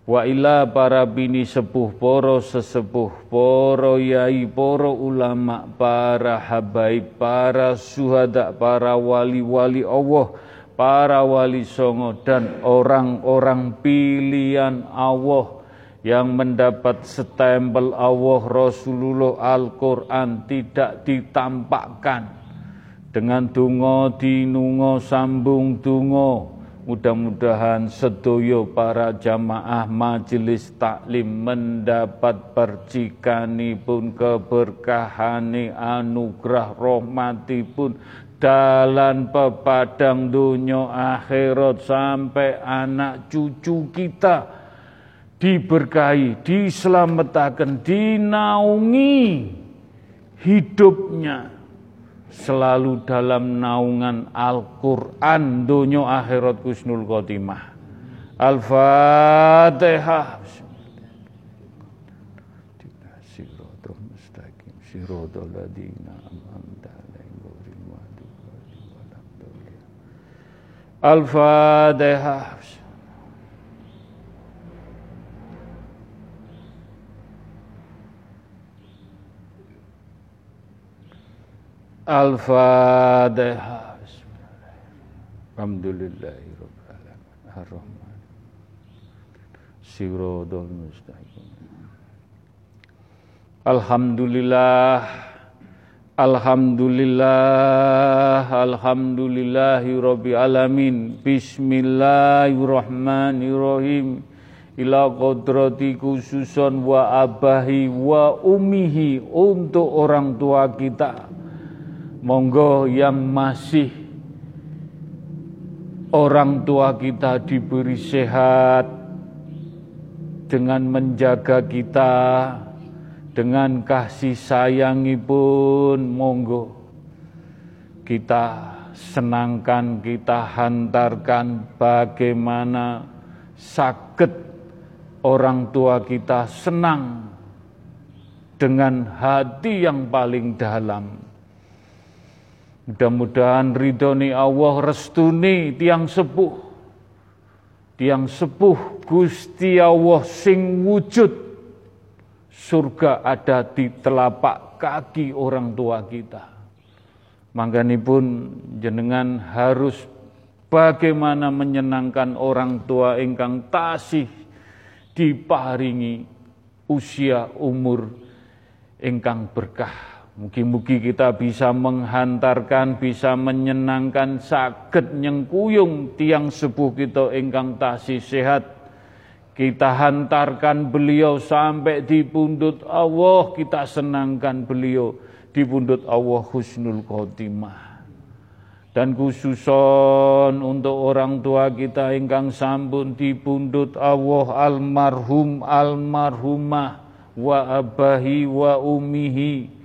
wa ila para bini sepuh poro sesepuh poro yai poro ulama para habaib para suhada para wali-wali Allah para wali songo dan orang-orang pilihan Allah yang mendapat stempel Allah Rasulullah Al-Quran tidak ditampakkan. Dengan dungo dinungo sambung dungo mudah-mudahan sedoyo para jamaah majelis taklim mendapat percikanipun keberkahani anugerah rahmatipun. Dalan pepadang dunia akhirat sampai anak cucu kita diberkahi, diselamatkan, dinaungi hidupnya selalu dalam naungan Al-Quran dunia akhirat kusnul khotimah. Al-Fatihah. Siratul ladina Al-Fatihah. Al-Fatihah. Alhamdulillahirrahmanirrahim. Ar-Rahman. Sirodol mustaqim. Alhamdulillah. Alhamdulillah. Alhamdulillahi Rabbi alamin. Bismillahirrahmanirrahim. Ila kodrati khususon wa abahi wa umihi untuk orang tua kita Monggo yang masih orang tua kita diberi sehat dengan menjaga kita dengan kasih sayangi pun monggo kita senangkan kita hantarkan bagaimana sakit orang tua kita senang dengan hati yang paling dalam Mudah-mudahan ridhoni Allah restuni tiang sepuh. Tiang sepuh Gusti Allah sing wujud. Surga ada di telapak kaki orang tua kita. pun jenengan harus bagaimana menyenangkan orang tua ingkang tasih diparingi usia umur ingkang berkah Mugi-mugi kita bisa menghantarkan, bisa menyenangkan sakit nyengkuyung tiang sepuh kita ingkang tasih sehat. Kita hantarkan beliau sampai di pundut Allah, kita senangkan beliau di pundut Allah husnul khotimah. Dan khususon untuk orang tua kita ingkang sambun di pundut Allah almarhum almarhumah wa abahi wa umihi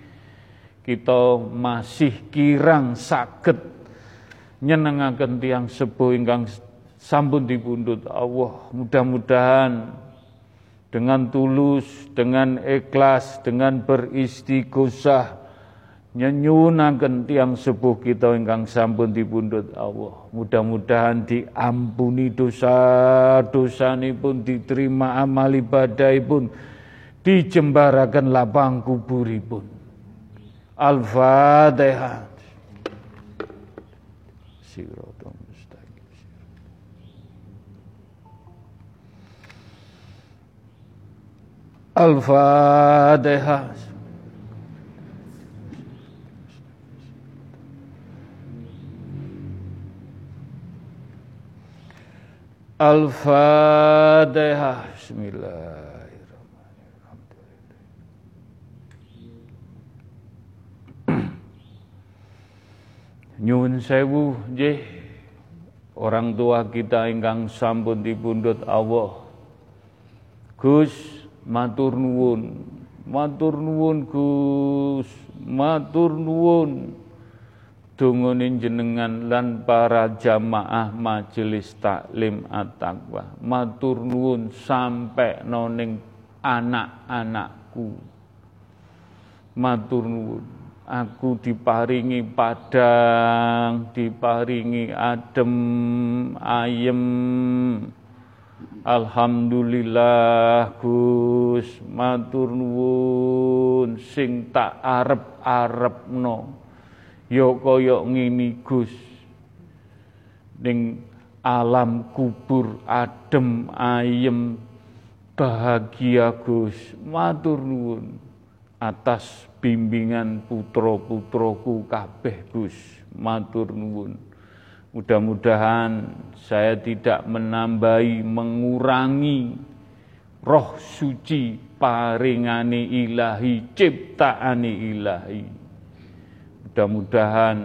kita masih kirang sakit nyenengaken tiang sepuh ingkang sampun dipundhut Allah. Mudah-mudahan dengan tulus, dengan ikhlas, dengan beristighosah nyenyunaken tiang sepuh kita ingkang sampun dipundhut Allah. Mudah-mudahan diampuni dosa-dosa pun diterima amal ibadah pun dijembarakan lapang kuburipun. Al-Fatihah. Siratul mustaqim. Al-Fatihah. Al-Fatihah. Bismillah. Nyun sewu nggih orang tua kita ingkang sampun dipundhut Allah. Gus matur nuwun. Matur nuwun Gus, matur nuwun. Dungane jenengan lan para jamaah majelis taklim at-taqwa. Matur nuwun sampai noning anak-anakku. Matur nuwun Aku diparingi padang, diparingi adem, ayem. Alhamdulillah Gus, matur nuwun sing tak arep-arepno. Ya kaya ngini Gus. Ning alam kubur adem ayem bahagia Gus. Matur nuwun atas bimbingan putra-putraku kabeh Gus. Matur nuwun. Mudah-mudahan saya tidak menambahi mengurangi roh suci paringani ilahi ciptaani ilahi. Mudah-mudahan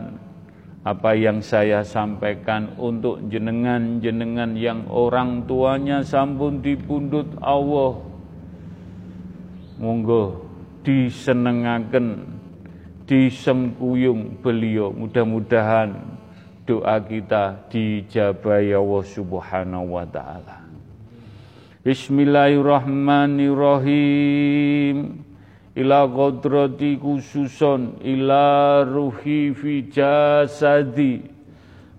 apa yang saya sampaikan untuk jenengan-jenengan yang orang tuanya sampun dipundut Allah. Monggo disenengaken, disengkuyung beliau. Mudah-mudahan doa kita dijabai Allah Subhanahu wa taala. Bismillahirrahmanirrahim. Ila qadrati khususon ila ruhi fi jasadi.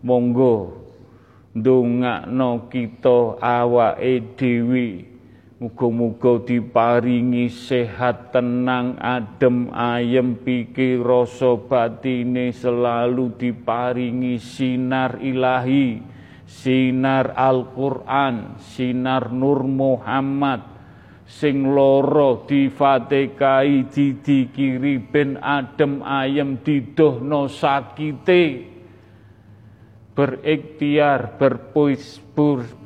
Monggo ndongakno kita awake dhewe Muga-muga diparingi sehat, tenang, adem, ayem, pikir, rasa batine selalu diparingi sinar ilahi, sinar Al-Quran, sinar Nur Muhammad, sing loro difatekai didikiri ben adem ayem didohno sakite. Berikhtiar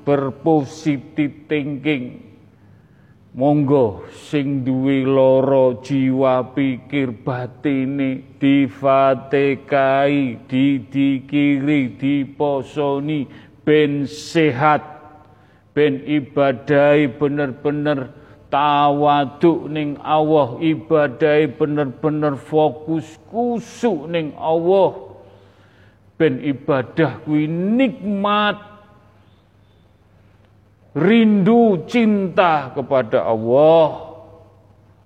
berpositif thinking Monggo sing duwe loro jiwa pikir batine difatekai, didikiri, diposoni ben sehat, ben ibadai bener-bener tawaduk ning Allah, ibadai bener-bener fokus kusuk ning Allah. Ben ibadah kuwi nikmat rindu cinta kepada Allah.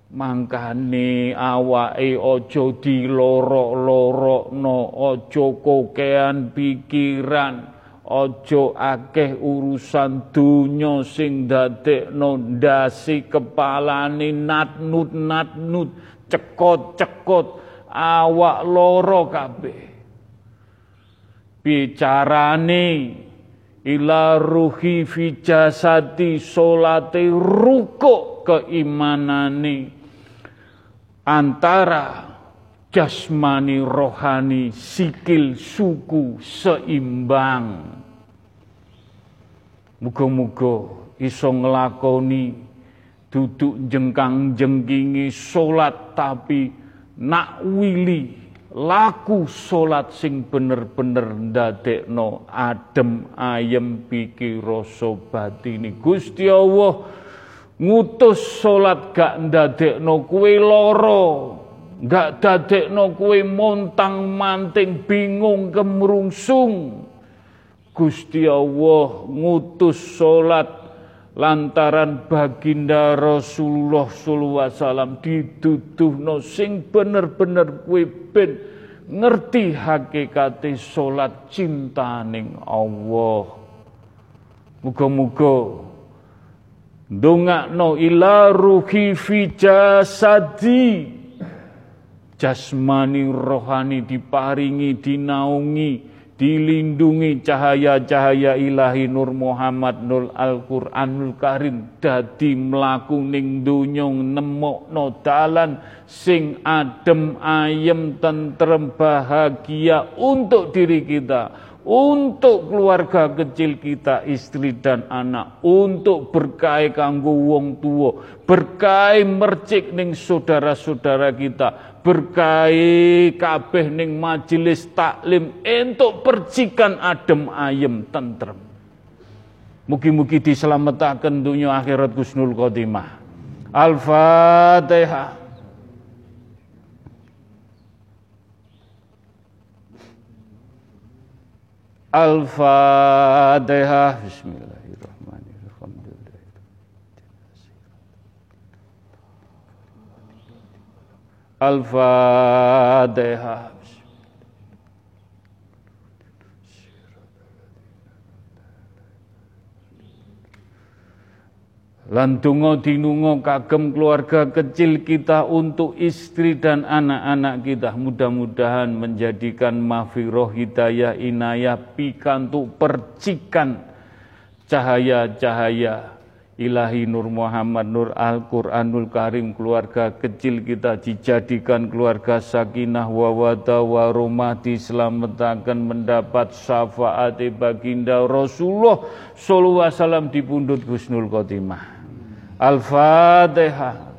Mangkane awake aja dilorok-lorokno aja kokean pikiran aja akeh urusan donya sing dadekno ndasi kepalane natnut natnut cekot-cekot awak loro kabeh. Bicarane ila ruhi fi jasati solate ruko keimanani antara jasmani rohani sikil suku seimbang. Muga-muga iso nglakoni duduk jengkang jengkingi solat tapi nak wili laku solat sing bener-bener ndadekno adem ayem pikir rasa batini Gusti Allah ngutus solat gak ndadekno kue loro gak dadekno kue montang manting bingung kemrungsung. Gusti Allah ngutus solat lantaran baginda Rasulullah sallallahu alaihi wasallam diduduhno sing bener-bener kowe ben ngerti hakikate salat cintaning Allah. Muga-muga ndongakno ila ruhi fi jasadi. Jasmani rohani diparingi dinaungi dilindungi cahaya-cahaya ilahi Nur Muhammad Nur Al-Qur'anul Karim. Dadi mlaku ning donya nemokno dalan sing adem ayem tentrem bahagia untuk diri kita untuk keluarga kecil kita, istri dan anak, untuk berkai kanggo wong tua, berkai mercik ning saudara-saudara kita, berkai kabeh ning majelis taklim untuk percikan adem ayem tentrem. Mugi-mugi diselamatkan dunia akhirat Gusnul Khotimah. Al-Fatihah. Al-Fatihah. Bismillahirrahmanirrahim. Al-Fatihah. Lan donga dinunga kagem keluarga kecil kita untuk istri dan anak-anak kita. Mudah-mudahan menjadikan mafiroh hidayah inayah pikantuk percikan cahaya-cahaya ilahi Nur Muhammad Nur Al-Quranul Karim. Keluarga kecil kita dijadikan keluarga sakinah wawada warumah diselamatkan mendapat syafaat baginda Rasulullah sallallahu alaihi wasallam di pundut Husnul Khotimah Al-Fatihah.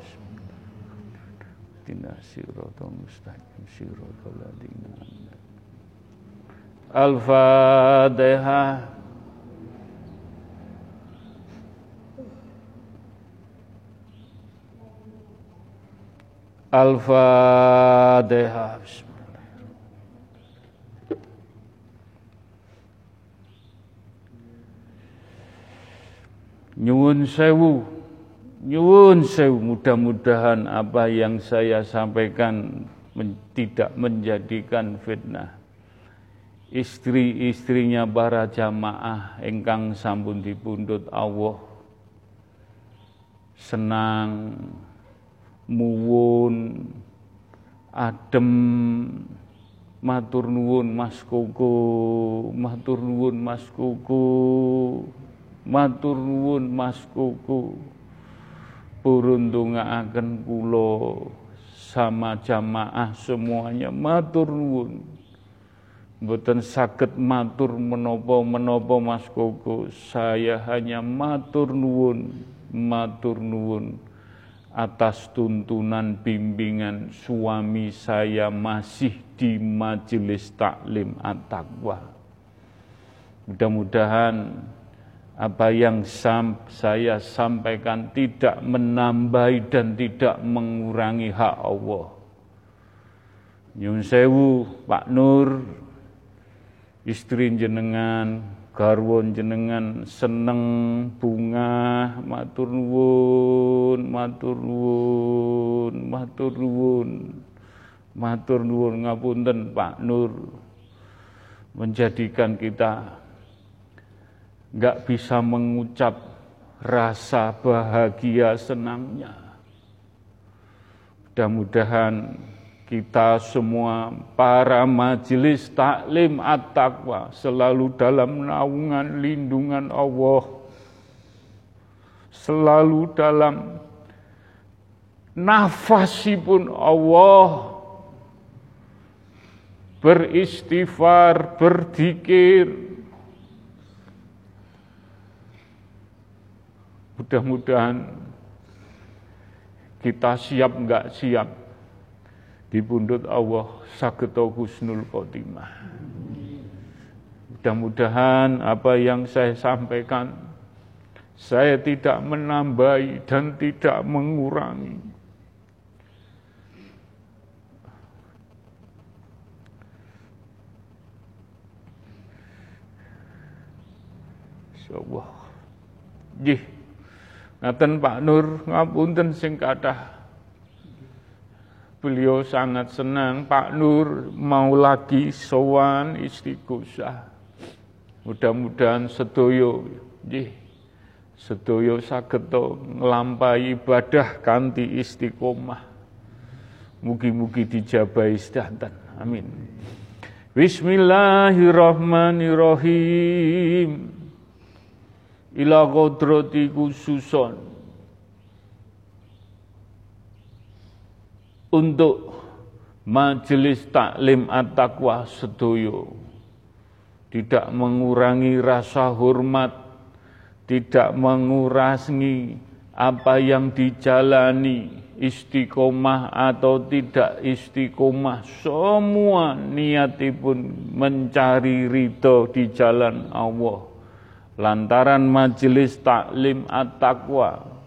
Al-Fatihah. Al-Fatihah. Nyuwun Nyuwun sewu mudah-mudahan apa yang saya sampaikan men tidak menjadikan fitnah. istri-istrinya para jamaah ingkang sampun dipundhut Allah senang muwun adem matur nuwun Mas Koko matur nuwun Mas Koko matur nuwun Mas Koko purun ndongaaken kula sama jamaah semuanya matur nuwun Mboten sakit matur menopo-menopo Mas Koko. Saya hanya matur nuwun, matur nuwun atas tuntunan bimbingan suami saya masih di majelis taklim at-taqwa. Mudah-mudahan apa yang sam saya sampaikan tidak menambahi dan tidak mengurangi hak Allah. Nyun sewu Pak Nur, istri jenengan garwon jenengan seneng bunga matur nuwun matur nuwun matur nuwun matur nuwun ngapunten Pak Nur menjadikan kita nggak bisa mengucap rasa bahagia senangnya. Mudah-mudahan kita semua para majelis taklim at-taqwa selalu dalam naungan lindungan Allah. Selalu dalam nafasipun Allah. Beristighfar berzikir mudah-mudahan kita siap enggak siap di pundut Allah sageta husnul khotimah. Mudah-mudahan apa yang saya sampaikan saya tidak menambahi dan tidak mengurangi. Insyaallah. Nggih. Ngaten Pak Nur ngapunten sing kathah Beliau sangat senang Pak Nur mau lagi sowan istiqosah. Mudah-mudahan sedoyo nggih sedoyo saged nglampahi ibadah kanthi istiqomah. Mugi-mugi dijabahi sedanten. Amin. Bismillahirrahmanirrahim. Ila qadrati khususon untuk majelis taklim at-taqwa sedoyo. Tidak mengurangi rasa hormat tidak mengurangi apa yang dijalani istiqomah atau tidak istiqomah. Semua niatipun mencari ridho di jalan Allah lantaran majelis taklim at-taqwa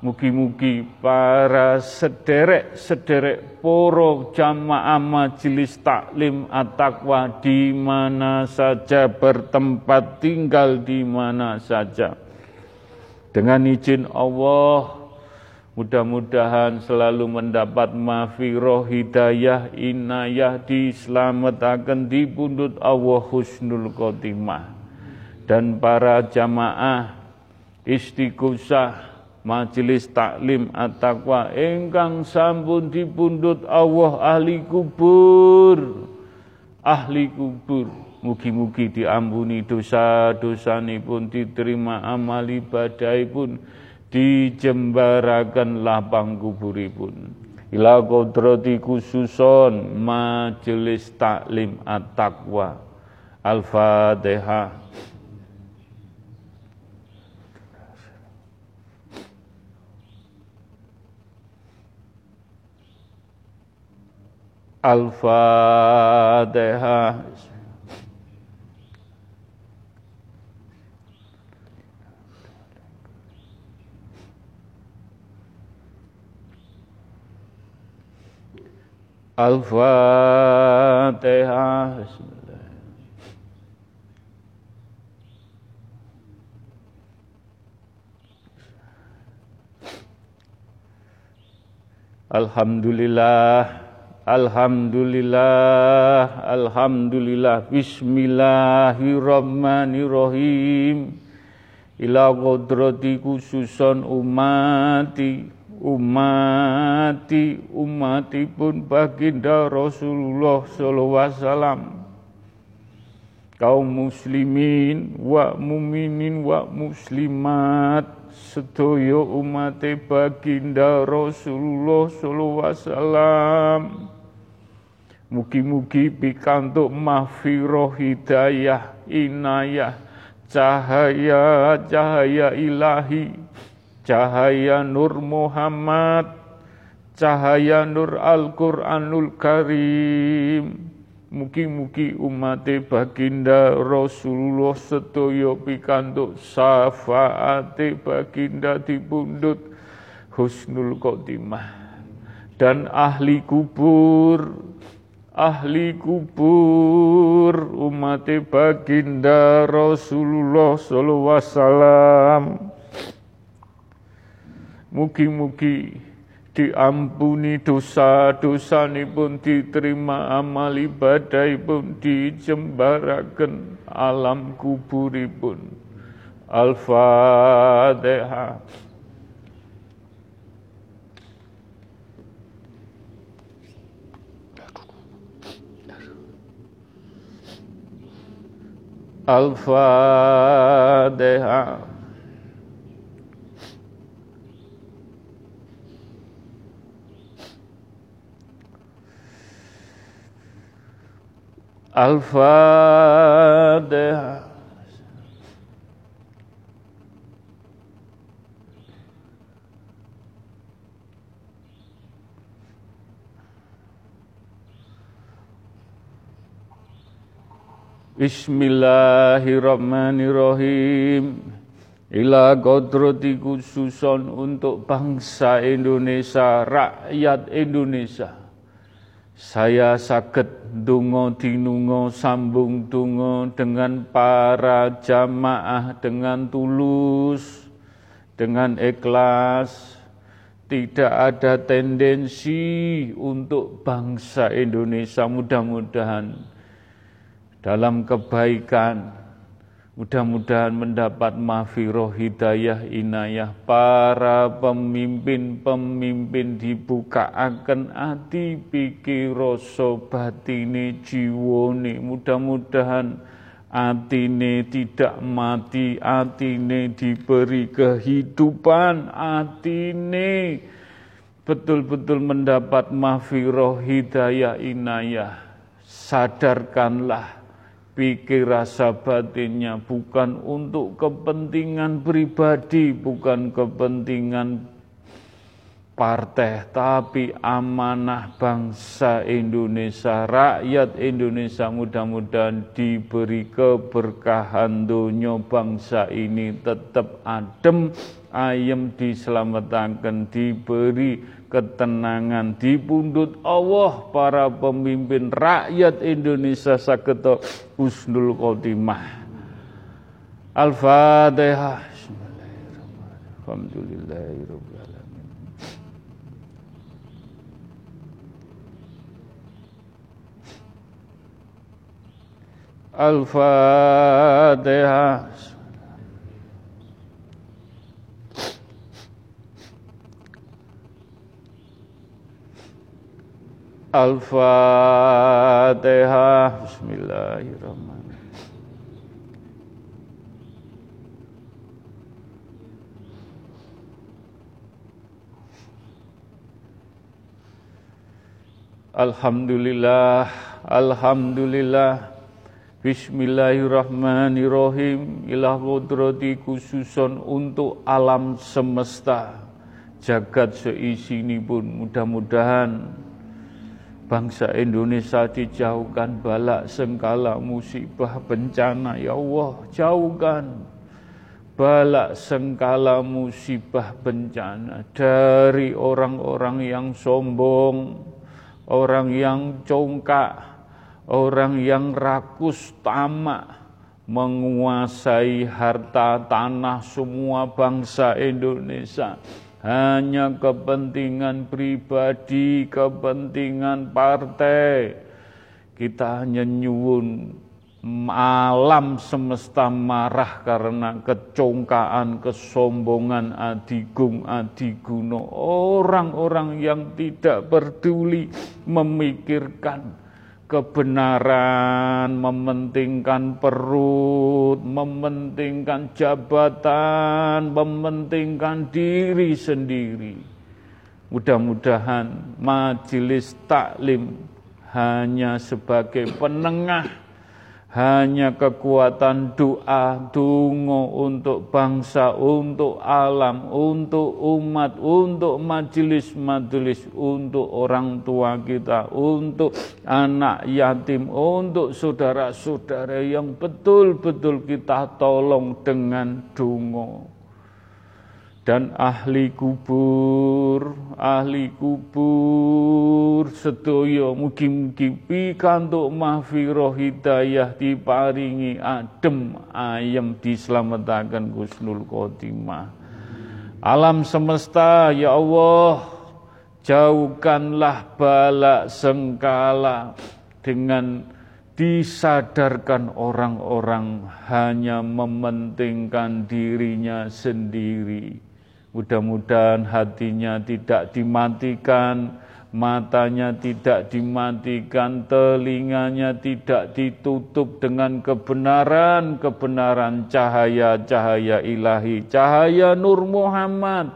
Mugi-mugi para sederek-sederek poro jamaah majelis taklim at-taqwa di mana saja bertempat tinggal di mana saja. Dengan izin Allah, mudah-mudahan selalu mendapat mafiroh hidayah inayah diselamatkan di pundut Allah husnul khotimah. Dan para jamaah istiqosah Majelis Taklim At-Taqwa ingkang sampun dipundhut Allah ahli kubur. Ahli kubur. Mugi-mugi diampuni dosa-dosanipun diterima amal ibadahipun dijembaraken lapang kuburipun. Ila kodrati khususon majelis taklim at-taqwa. Al-fatihah Al-Fatihah. Al-Fatihah. Alhamdulillah Alhamdulillah, Alhamdulillah, Bismillahirrahmanirrahim. Ila kodrati khususon umati, umati, umati pun baginda Rasulullah alaihi wasallam. Kaum muslimin wa muminin wa muslimat sedaya umat baginda Rasulullah sallallahu alaihi wasallam Mugi-mugi pikantuk mahfirah hidayah inayah cahaya cahaya ilahi cahaya nur Muhammad cahaya nur Al-Qur'anul Karim. Mugi-mugi umat baginda Rasulullah sedaya pikantuk syafaate baginda dipundhut husnul khotimah. Dan ahli kubur ahli kubur umat baginda Rasulullah sallallahu wasallam. Mugi-mugi diampuni dosa-dosa pun diterima amal ibadah pun dijembaraken alam kuburipun. Al-Fatihah Al-Fatihah Al-Fatihah Bismillahirrahmanirrahim. Ila kodrati khususon untuk bangsa Indonesia, rakyat Indonesia. Saya sakit dungo dinungo sambung dungo dengan para jamaah dengan tulus, dengan ikhlas, tidak ada tendensi untuk bangsa Indonesia. Mudah-mudahan dalam kebaikan. Mudah-mudahan mendapat mafiroh hidayah inayah para pemimpin-pemimpin dibuka akan hati pikir rasa batine jiwane mudah-mudahan atine tidak mati atine diberi kehidupan atine betul-betul mendapat mafiroh hidayah inayah sadarkanlah pikir rasa batinnya bukan untuk kepentingan pribadi, bukan kepentingan partai, tapi amanah bangsa Indonesia, rakyat Indonesia mudah-mudahan diberi keberkahan dunia bangsa ini tetap adem, ayam diselamatkan, diberi ketenangan di pundut Allah para pemimpin rakyat Indonesia saketo husnul khotimah. Al-Fatihah. Alhamdulillahirrahmanirrahim. Al-Fatihah. Al-Fatihah Alhamdulillah. Alhamdulillah Bismillahirrahmanirrahim. Ilah kodrati khususon untuk alam semesta. Jagat seisi ini pun mudah-mudahan bangsa Indonesia dijauhkan balak sengkala musibah bencana. Ya Allah jauhkan balak sengkala musibah bencana dari orang-orang yang sombong orang yang congkak orang yang rakus tamak menguasai harta tanah semua bangsa Indonesia hanya kepentingan pribadi, kepentingan partai. Kita hanya nyuwun alam semesta marah karena kecongkaan, kesombongan adigung adiguno orang-orang yang tidak peduli memikirkan kebenaran, mementingkan perut, mementingkan jabatan, mementingkan diri sendiri. Mudah-mudahan majelis taklim hanya sebagai penengah hanya kekuatan doa, dungo untuk bangsa, untuk alam, untuk umat, untuk majelis-majelis, untuk orang tua kita, untuk anak yatim, untuk saudara-saudara yang betul-betul kita tolong dengan dungo dan ahli kubur ahli kubur sedoyo mugi-mugi pikantuk mahfirah hidayah diparingi adem ayem diselamatkan Gusnul Khotimah. Alam semesta ya Allah jauhkanlah balak sengkala dengan disadarkan orang-orang hanya mementingkan dirinya sendiri Mudah-mudahan hatinya tidak dimatikan, matanya tidak dimatikan, telinganya tidak ditutup dengan kebenaran, kebenaran cahaya-cahaya ilahi, cahaya Nur Muhammad,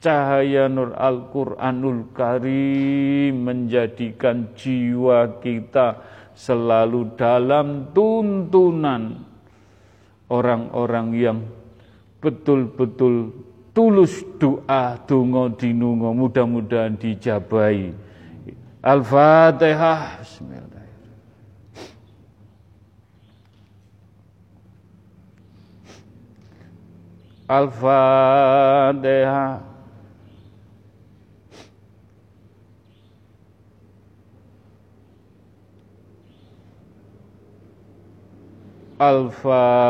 cahaya Nur Al-Quranul Karim menjadikan jiwa kita selalu dalam tuntunan orang-orang yang betul-betul tulus doa donga dinunga mudah-mudahan dijabai. Al-Fatihah. Al-Fatihah. Al-Fatihah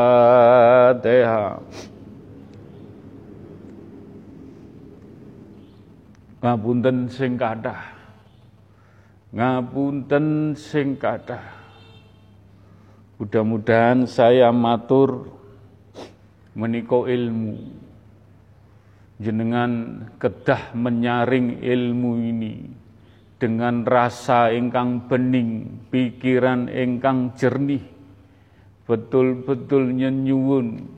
ngapunten sing kathah. Ngapunten sing kathah. Mudah-mudahan saya matur meniko ilmu. Jenengan kedah menyaring ilmu ini dengan rasa ingkang bening, pikiran ingkang jernih, betul-betul nyenyuwun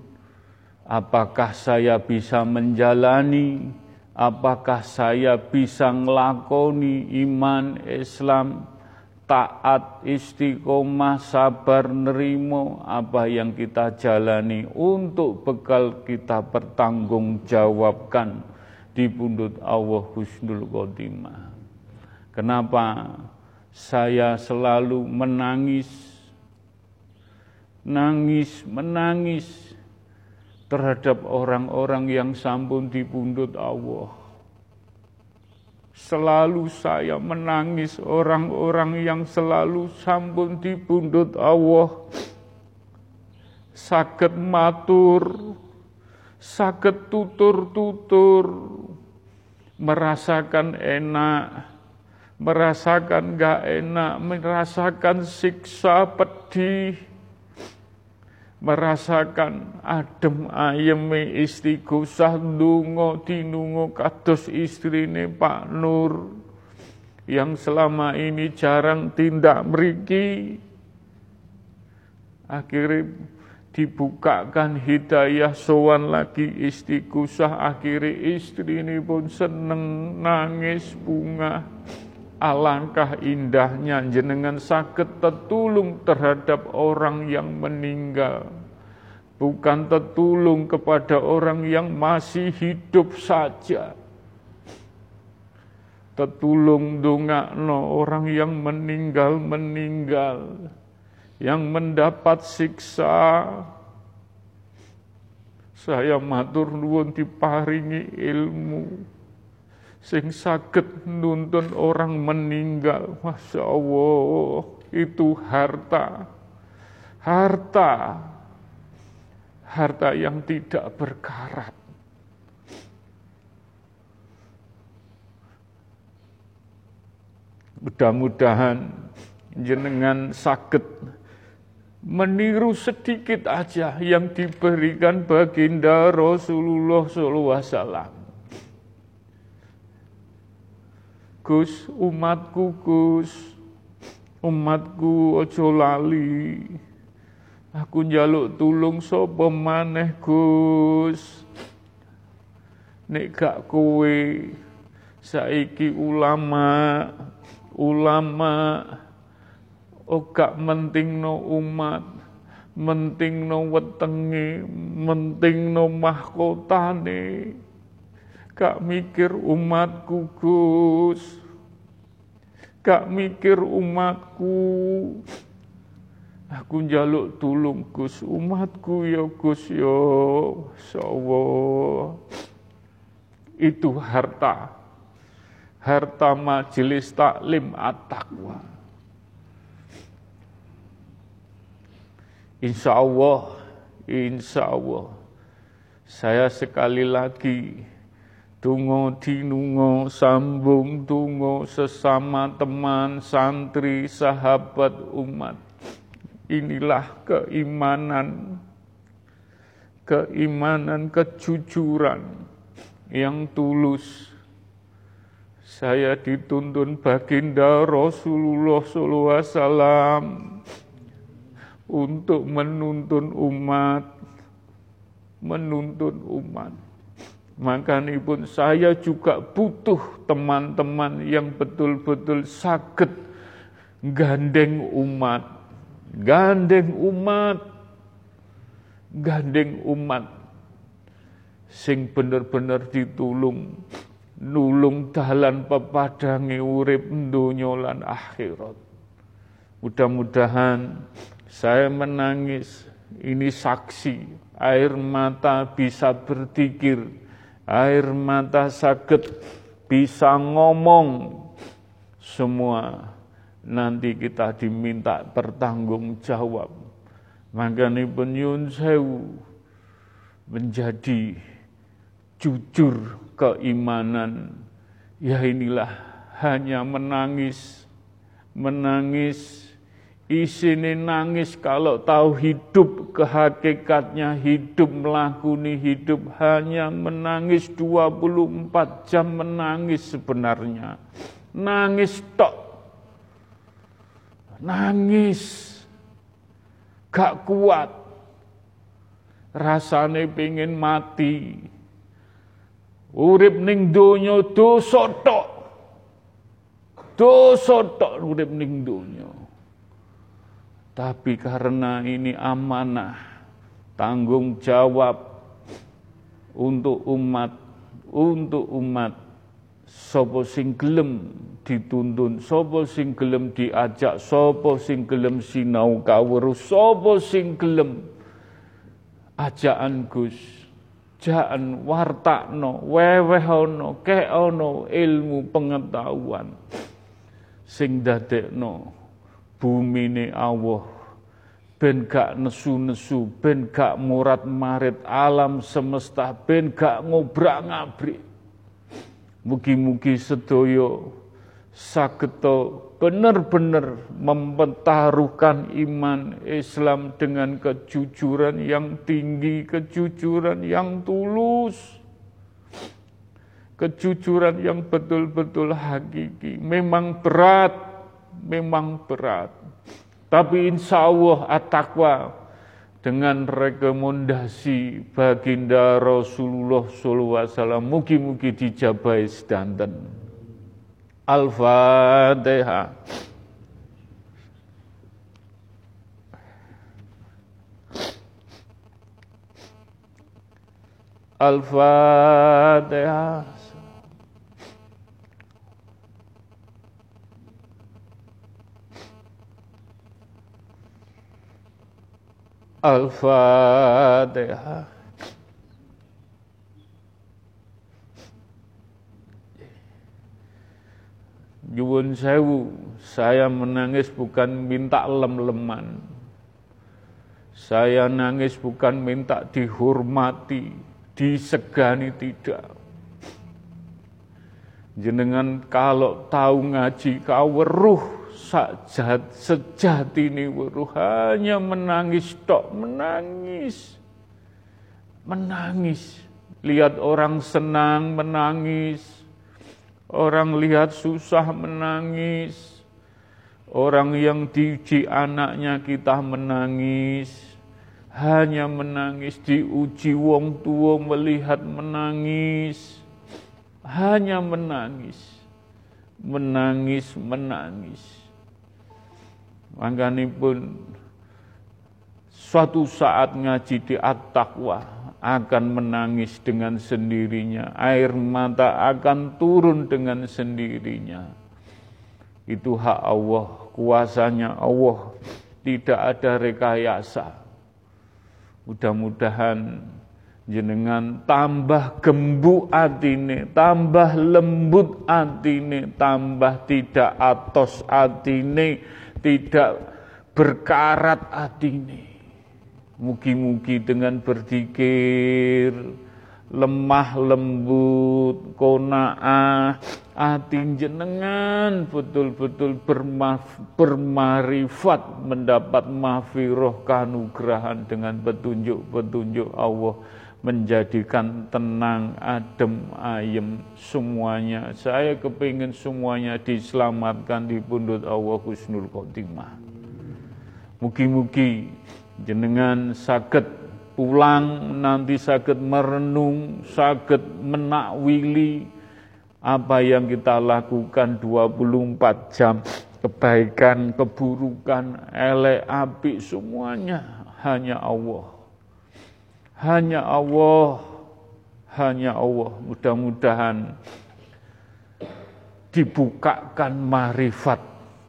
apakah saya bisa menjalani apakah saya bisa ngelakoni iman Islam taat istiqomah sabar nerimo? Apa yang kita jalani untuk bekal kita pertanggungjawabkan di pundut Allah Husnul Khotimah? Kenapa saya selalu menangis? Nangis menangis terhadap orang-orang yang sampun dipundut Allah. Selalu saya menangis orang-orang yang selalu sampun dipundut Allah. Sakit matur, sakit tutur-tutur, merasakan enak, merasakan gak enak, merasakan siksa pedih, merasakan adem ayeme istighosah ndonga dinunga kados istrine Pak Nur yang selama ini jarang tindak meriki akhirnya dibukakan hidayah sowan lagi istighosah akhirnya istri ini pun seneng nangis bunga Alangkah indahnya jenengan sakit tertulung terhadap orang yang meninggal. Bukan tertulung kepada orang yang masih hidup saja. Tertulung no orang yang meninggal-meninggal. Yang mendapat siksa. Saya matur nuwun diparingi ilmu sing sakit nuntun orang meninggal. Masya Allah itu harta. Harta. Harta yang tidak berkarat. Mudah-mudahan jenengan sakit. Meniru sedikit aja yang diberikan baginda Rasulullah SAW Gus, umatku Gus, umatku ojo lali. Aku njaluk tulung sapa maneh Gus. Nek gak kowe saiki ulama, ulama oh gak mentingno umat, mentingno wetenge, mentingno mahkotane. Gak mikir umatku Gus. Gak mikir umatku. Aku njaluk tulung Gus umatku ya Gus ya Allah. Itu harta. Harta majelis taklim at-taqwa. Insya Allah, insya Allah, saya sekali lagi Tungo dinungo sambung tungo sesama teman santri sahabat umat. Inilah keimanan keimanan kejujuran yang tulus. Saya dituntun baginda Rasulullah SAW untuk menuntun umat, menuntun umat maka pun saya juga butuh teman-teman yang betul-betul sakit gandeng umat, gandeng umat, gandeng umat, sing bener-bener ditulung, nulung dalan pepadangi urip donya lan akhirat. Mudah-mudahan saya menangis, ini saksi, air mata bisa berdikir, air mata sakit bisa ngomong. Semua nanti kita diminta bertanggung jawab. Makanya penyun sewu menjadi jujur keimanan. Ya inilah hanya menangis menangis Isini nangis kalau tahu hidup kehakikatnya hidup melakuni hidup hanya menangis 24 jam menangis sebenarnya. Nangis tok. Nangis. Gak kuat. Rasane pengen mati. Urip ning donya dosa tok. Dosa tok urip ning donya. Tapi karena ini amanah, tanggung jawab untuk umat, untuk umat, sopo sing gelem dituntun, sopo sing gelem diajak, sopo sing gelem sinau kawuru, sopo sing gelem ajaan Gus, jaan wartakno, wewehono, keono ilmu pengetahuan sing dadekno bumi ini Allah ben gak nesu-nesu, ben gak murat marit alam semesta, ben gak ngobrak ngabrik. Mugi-mugi sedoyo sageto benar-benar mempertaruhkan iman Islam dengan kejujuran yang tinggi, kejujuran yang tulus. Kejujuran yang betul-betul hakiki. Memang berat, memang berat. Tapi insya Allah at-taqwa dengan rekomendasi baginda Rasulullah SAW mugi-mugi dijabai sedanten. Al-Fatihah. Al-Fatihah. Al-Fatihah. Nyuwun sewu, saya menangis bukan minta lem-leman. Saya nangis bukan minta dihormati, disegani tidak. Jenengan kalau tahu ngaji kau weruh sajat sejati ini hanya menangis tok menangis. Menangis. Lihat orang senang menangis. Orang lihat susah menangis. Orang yang diuji anaknya kita menangis. Hanya menangis diuji wong tua melihat menangis. Hanya menangis, menangis, menangis. Pun suatu saat ngaji di at-taqwa akan menangis dengan sendirinya. Air mata akan turun dengan sendirinya. Itu hak Allah, kuasanya Allah. Tidak ada rekayasa. Mudah-mudahan jenengan tambah gembuk atine, tambah lembut atine, tambah tidak atos atine, tidak berkarat atine. Mugi-mugi dengan berzikir, lemah lembut, kona'ah, hati jenengan betul-betul bermarifat mendapat mafiroh kanugrahan dengan petunjuk-petunjuk Allah menjadikan tenang, adem, ayem semuanya. Saya kepingin semuanya diselamatkan di pundut Allah Husnul Khotimah. Mugi-mugi jenengan sakit pulang nanti sakit merenung, sakit menakwili apa yang kita lakukan 24 jam kebaikan, keburukan, elek, api semuanya hanya Allah hanya Allah, hanya Allah. Mudah-mudahan dibukakan marifat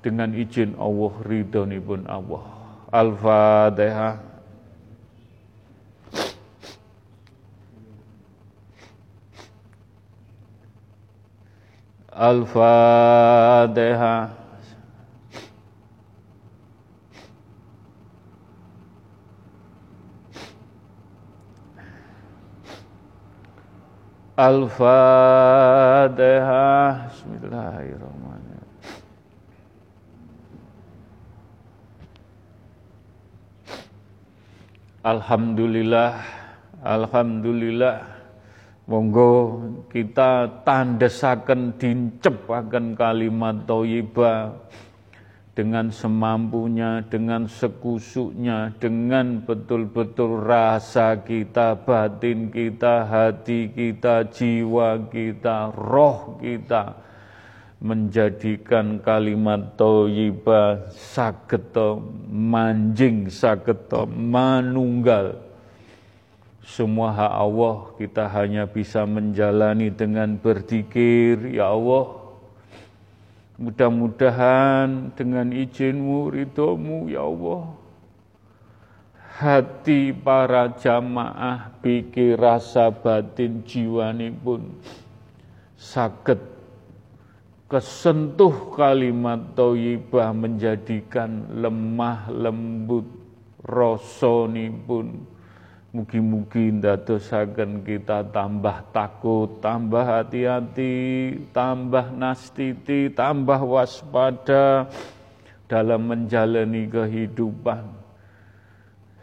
dengan izin Allah, ridhoni pun Allah. Al-Fatihah. Al-Fatihah. Al-Fatihah. Bismillahirrahmanirrahim. Alhamdulillah, Alhamdulillah. Monggo kita tandesaken dincepaken kalimat thayyibah dengan semampunya, dengan sekusuknya, dengan betul-betul rasa kita, batin kita, hati kita, jiwa kita, roh kita, menjadikan kalimat toyiba sageto manjing sageto manunggal. Semua hak Allah kita hanya bisa menjalani dengan berzikir ya Allah Mudah-mudahan dengan izinmu, ridhomu ya Allah, hati para jamaah pikir rasa batin jiwani pun sakit kesentuh kalimat toyibah menjadikan lemah lembut rosoni pun Mugi-mugi ndadosaken kita tambah takut, tambah hati-hati, tambah nastiti, tambah waspada dalam menjalani kehidupan.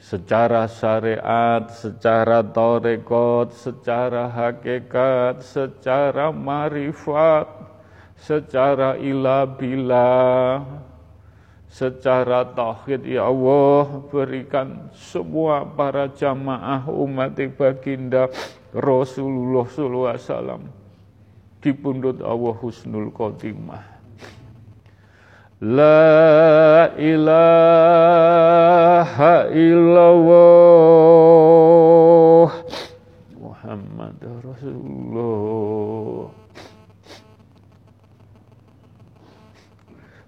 Secara syariat, secara torekot, secara hakikat, secara marifat, secara ilah secara tauhid ya Allah berikan semua para jamaah umat baginda Rasulullah sallallahu alaihi wasallam di pundut Allah husnul khotimah. La ilaha illallah Muhammad Rasulullah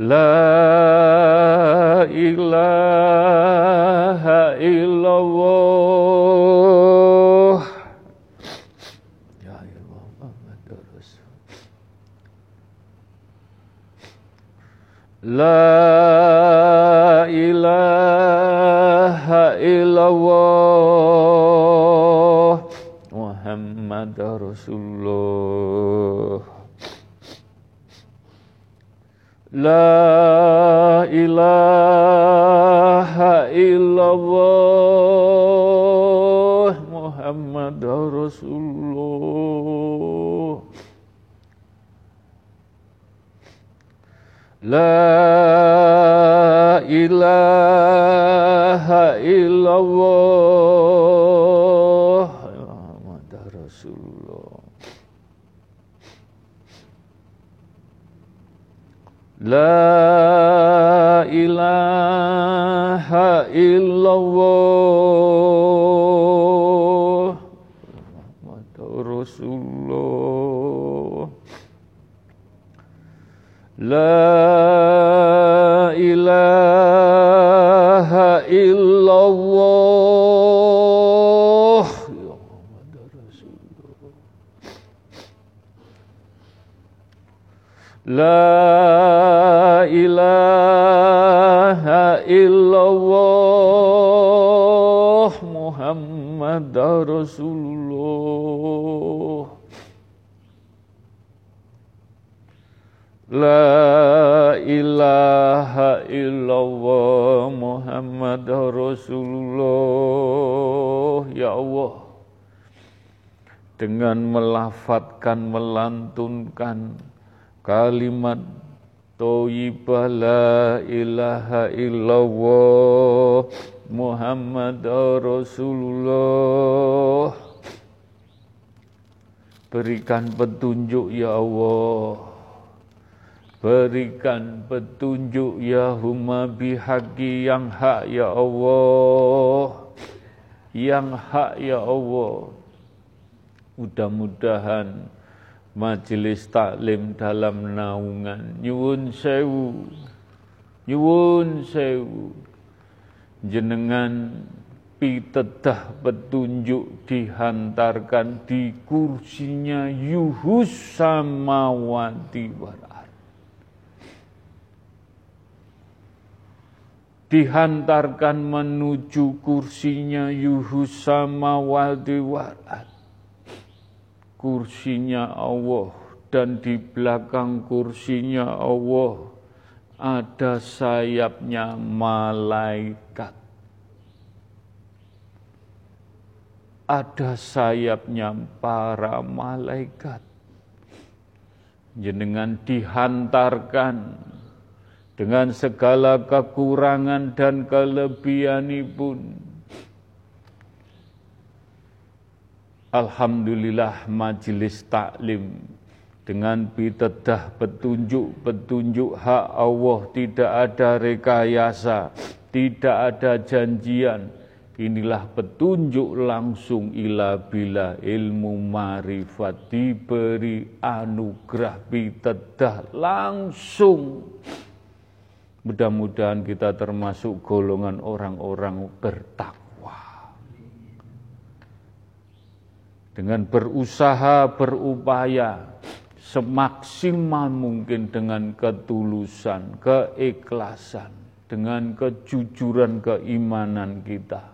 La La ilaha illallah Muhammad Rasulullah. La ilaha illallah Muhammad Rasulullah. Ya Allah. Dengan melafatkan, melantunkan kalimat Toyibah la ilaha illallah Muhammad Rasulullah. Berikan petunjuk ya Allah. Berikan petunjuk ya Huma bihaqi yang hak ya Allah. Yang hak ya Allah. Mudah-mudahan majelis taklim dalam naungan. Nyuwun sewu. Nyuwun sewu. Jenengan pitedah petunjuk dihantarkan di kursinya yuhus samawati wal dihantarkan menuju kursinya yuhus samawati wal kursinya Allah dan di belakang kursinya Allah ada sayapnya malaikat. Ada sayapnya para malaikat. Jenengan dihantarkan dengan segala kekurangan dan kelebihan pun Alhamdulillah majelis taklim dengan pitedah petunjuk-petunjuk hak Allah tidak ada rekayasa, tidak ada janjian. Inilah petunjuk langsung ila bila ilmu marifat diberi anugerah pitedah langsung. Mudah-mudahan kita termasuk golongan orang-orang bertakwa. Dengan berusaha berupaya semaksimal mungkin dengan ketulusan, keikhlasan, dengan kejujuran keimanan kita.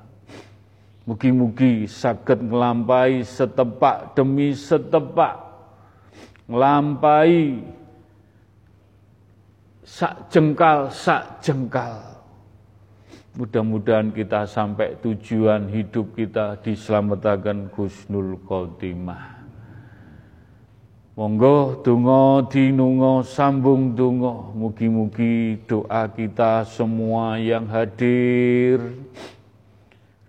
Mugi-mugi sakit melampai setepak demi setepak, melampai sak jengkal sak jengkal Mudah-mudahan kita sampai tujuan hidup kita diselamatkan Gusnul Khotimah. Monggo donga dinunga sambung donga mugi-mugi doa kita semua yang hadir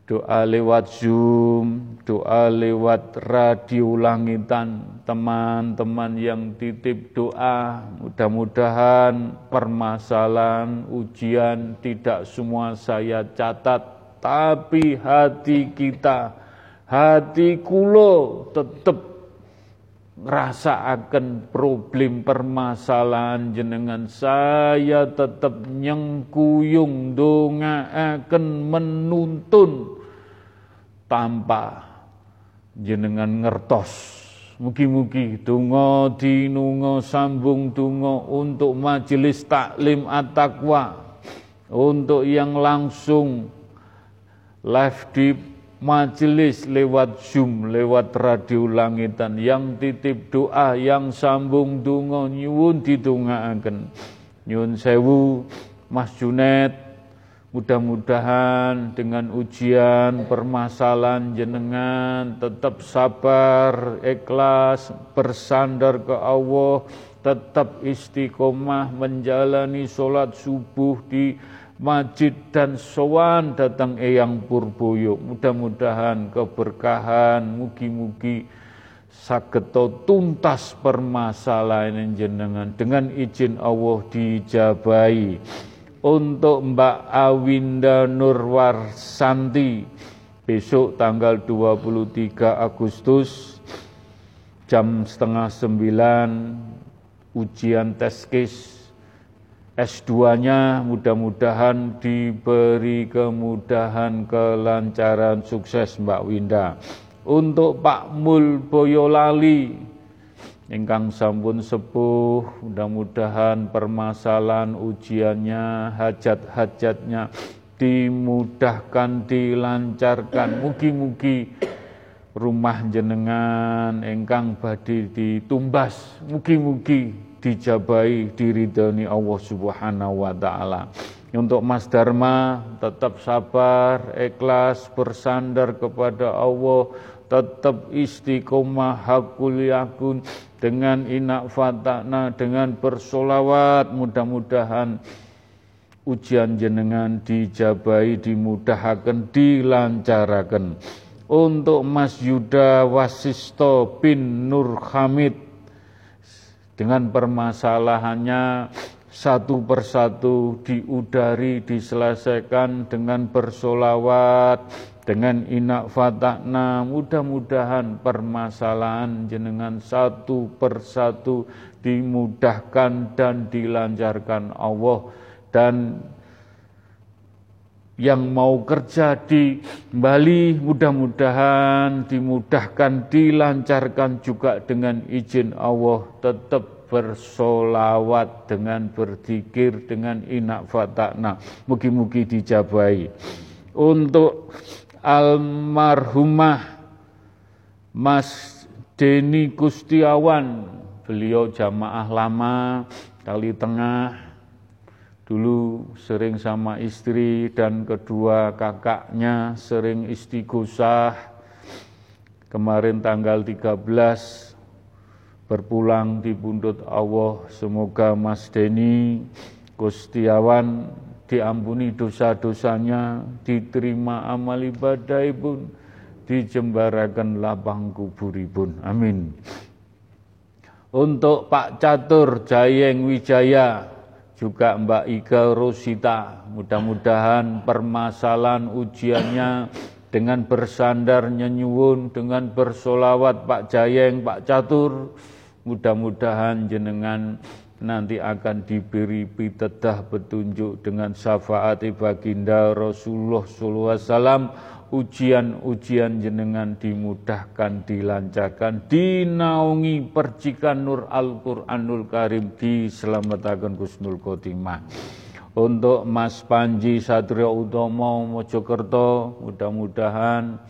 doa lewat Zoom, doa lewat radio langitan, teman-teman yang titip doa, mudah-mudahan permasalahan, ujian tidak semua saya catat, tapi hati kita, hati kulo tetap akan problem permasalahan jenengan. Saya tetap nyengkuyung donga akan menuntun tanpa jenengan ngertos. Mugi-mugi tungo dinungo sambung tungo untuk majelis taklim at-taqwa. Untuk yang langsung live di majelis lewat Zoom, lewat radio langitan, yang titip doa, yang sambung dungo nyuwun didongaaken. Nyuwun sewu Mas Junet, mudah-mudahan dengan ujian permasalahan jenengan tetap sabar, ikhlas, bersandar ke Allah, tetap istiqomah menjalani sholat subuh di Majid dan Sowan datang Eyang Purboyo. Mudah-mudahan keberkahan, mugi-mugi sageto tuntas permasalahan jenengan dengan izin Allah dijabai. Untuk Mbak Awinda Nurwarsanti besok tanggal 23 Agustus jam setengah sembilan ujian tes case S2-nya mudah-mudahan diberi kemudahan, kelancaran, sukses Mbak Winda. Untuk Pak Mul Boyolali, ingkang sampun sepuh, mudah-mudahan permasalahan ujiannya, hajat-hajatnya dimudahkan, dilancarkan. Mugi-mugi rumah jenengan ingkang badhe ditumbas, mugi-mugi dijabai diridhani Allah Subhanahu wa taala. Untuk Mas Dharma tetap sabar, ikhlas, bersandar kepada Allah, tetap istiqomah hakul yakun dengan inak fatana dengan bersolawat. Mudah-mudahan ujian jenengan dijabai dimudahkan dilancarakan untuk Mas Yuda Wasisto bin Nur Hamid dengan permasalahannya satu persatu diudari, diselesaikan dengan bersolawat, dengan inak fatakna. Mudah-mudahan permasalahan jenengan satu persatu dimudahkan dan dilancarkan Allah. Dan yang mau kerja di Bali mudah-mudahan dimudahkan, dilancarkan juga dengan izin Allah tetap bersolawat dengan berzikir dengan inak fatakna mugi-mugi dijabai untuk almarhumah Mas Deni Kustiawan beliau jamaah lama kali tengah Dulu sering sama istri dan kedua kakaknya sering istighosah. Kemarin tanggal 13 berpulang di bundut Allah. Semoga Mas Deni Gustiawan diampuni dosa-dosanya, diterima amal ibadah pun, dijembarakan lapang kuburipun. Amin. Untuk Pak Catur Jayeng Wijaya, juga Mbak Ika Rosita. Mudah-mudahan permasalahan ujiannya dengan bersandar nyenyuwun, dengan bersolawat Pak Jayeng, Pak Catur, mudah-mudahan jenengan nanti akan diberi pitedah petunjuk dengan syafaat baginda Rasulullah SAW ujian-ujian jenengan dimudahkan, dilancarkan, dinaungi percikan nur Al-Quranul Karim, diselamatkan Gusnul Khotimah. Untuk Mas Panji Satrio Utomo Mojokerto, mudah-mudahan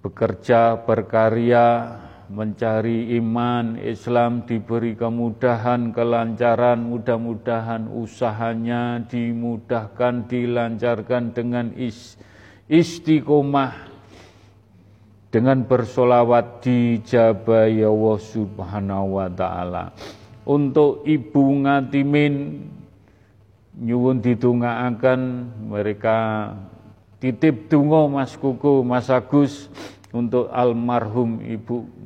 bekerja, berkarya, mencari iman Islam diberi kemudahan, kelancaran, mudah-mudahan usahanya dimudahkan, dilancarkan dengan istiqomah dengan bersolawat dijabai Allah subhanahu wa ta'ala. Untuk Ibu Ngatimin nyuwun didungaaken mereka titip dungo Mas Kuku, Mas Agus untuk almarhum Ibu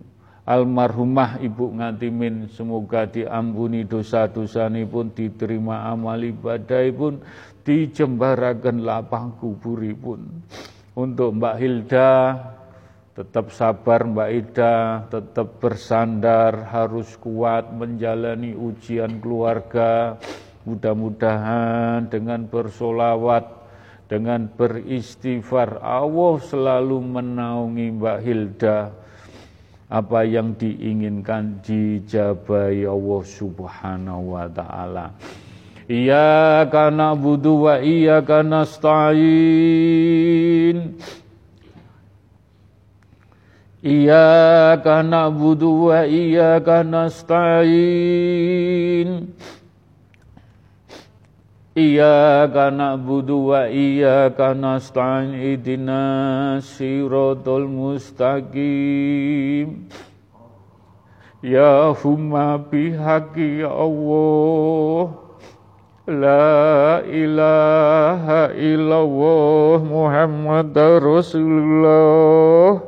almarhumah Ibu Ngatimin semoga diampuni dosa-dosa pun diterima amal ibadah pun dijembarakan lapang kuburi pun untuk Mbak Hilda Tetap sabar Mbak Ida, tetap bersandar, harus kuat menjalani ujian keluarga. Mudah-mudahan dengan bersolawat, dengan beristighfar, Allah selalu menaungi Mbak Hilda. Apa yang diinginkan dijabai Allah subhanahu wa ta'ala. Iyyaka na'budu wa iyyaka nasta'in. Iyyaka na'budu wa iyyaka nasta'in. Iyyaka na'budu wa iyyaka nasta'in ihdinas siratal mustaqim. Ya humma bihaqi ya Allah. La ilaha illallah Muhammad Rasulullah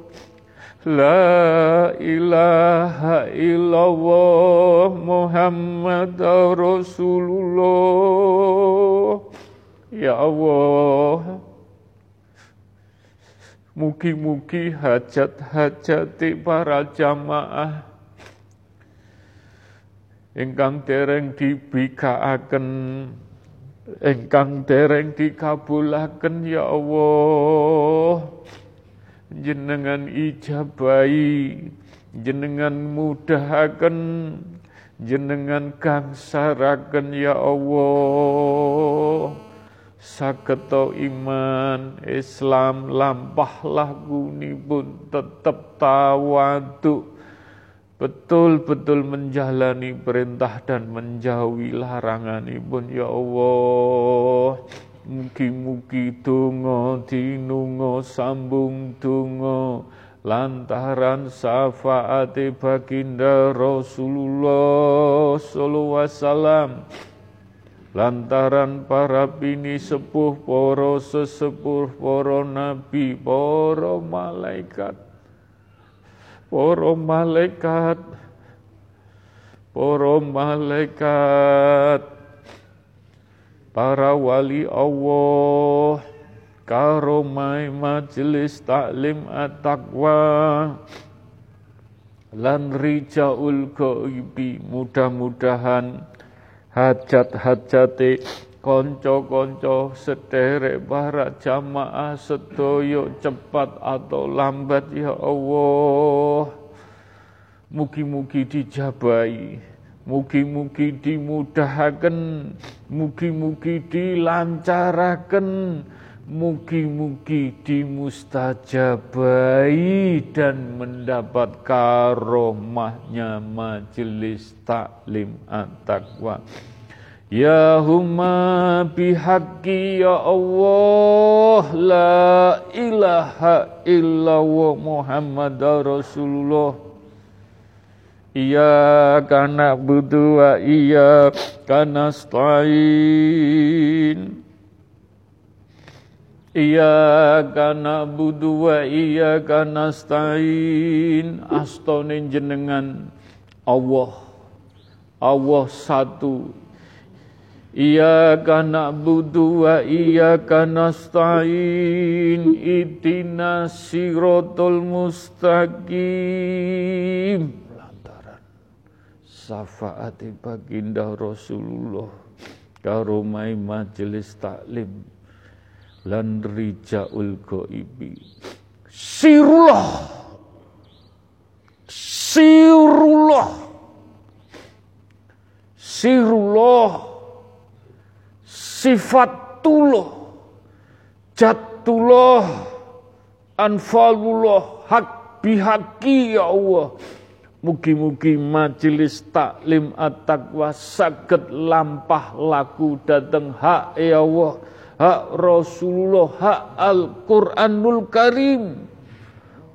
La ilaha illallah Muhammad Rasulullah. Ya Allah. Mugi-mugi hajat-hajati para jamaah. Ingkang dereng dibikaaken engkang dereng dikabulaken ya Allah jenengan ijabai jenengan mudahaken jenengan gangsaraken ya Allah. Saketo iman Islam lampah lagunipun tetep tawaduk betul-betul menjalani perintah dan menjauhi larangan ibun ya Allah mugi-mugi donga dinunga sambung donga. Lantaran syafaate baginda Rasulullah sallallahu wasallam. Lantaran para bini sepuh para sesepuh para nabi para malaikat para malaikat para malaikat para wali Allah karomai majelis taklim at-taqwa lan rijaul ghaibi mudah-mudahan hajat-hajate Konco-konco sederek para jamaah sedoyo cepat atau lambat ya Allah. Mugi-mugi dijabai, mugi-mugi dimudahkan, mugi-mugi dilancarakan, mugi-mugi dimustajabai dan mendapat karomahnya majelis taklim at-taqwa. Ya huma bihaqqi ya Allah La ilaha illallah Muhammad Rasulullah Iyaka na'budu wa iyaka nasta'in Iyaka na'budu wa iyaka nasta'in Astonin jenengan Allah. Allah satu. Iyyaka na'budu wa iyyaka nasta'in Ihdina siratal mustaqim syafaati baginda Rasulullah karomai majelis taklim lan rijaul ghaibi sirullah! Sirullah! Sirullah! Sifatullah, jatullah, anfalullah, hak bihaki ya Allah. Mugi-mugi majelis taklim at-taqwa saged lampah laku dateng hak ya Allah, hak Rasulullah, hak Al-Qur'anul Karim.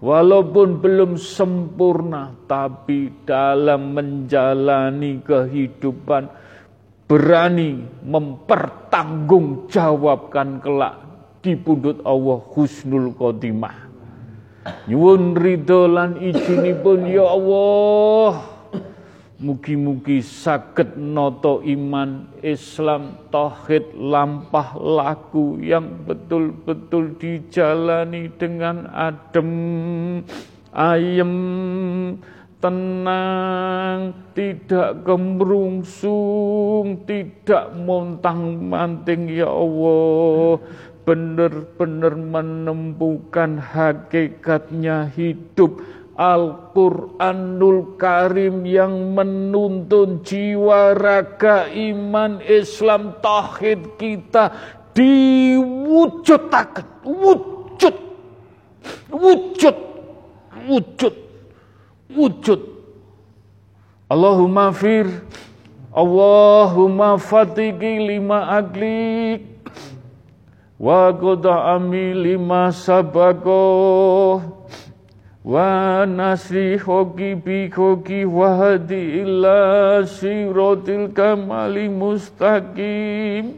Walaupun belum sempurna, tapi dalam menjalani kehidupan berani mempertanggungjawabkan kelak di pundut Allah husnul khotimah. Nyuwun ridho lan ijinipun ya Allah. Mugi-mugi saged noto iman Islam tauhid lampah laku yang betul-betul dijalani dengan adem ayem tenang tidak gemerungsung tidak montang-manting ya Allah benar-benar menemukan hakikatnya hidup. Al-Quranul Karim yang menuntun jiwa raga iman Islam tauhid kita diwujudakan wujud wujud wujud wujud. Allahumma fir Allahumma fatiki lima aglik wa ami lima sabakoh wa nasri hoki bi hoki wahdi illa sirotil kamali mustaqim.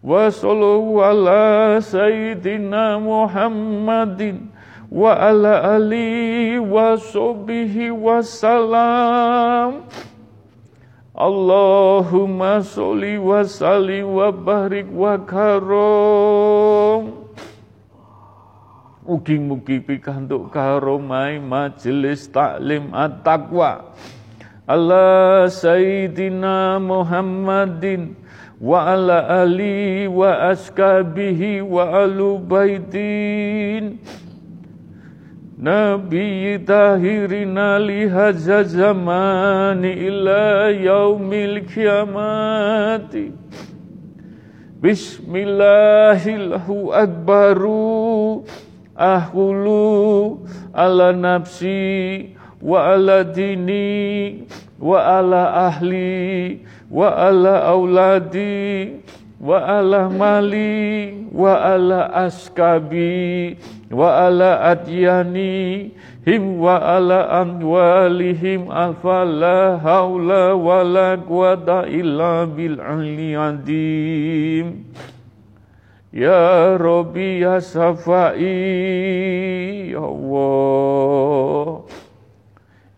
Wa sallu ala sayyidina muhammadin wa ala ali wa sobihi wa salam Allahumma sholli wa salli wa barik wa karom Mugi-mugi pikantuk karomai majelis taklim at-taqwa. Allah Sayyidina Muhammadin wa ala ali wa askabihi wa alu baitin. Nabi tahirina lihaza zamani ila yaumil kiamati. Bismillahillahu akbaru ahulu ala nafsi wa ala dini wa ala ahli wa ala auladi wa ala mali wa ala askabi wa ala adyani him wa ala anwalihim afala haula wa la quwata illa bil adim. Ya Rabbi ya Safai Ya Allah.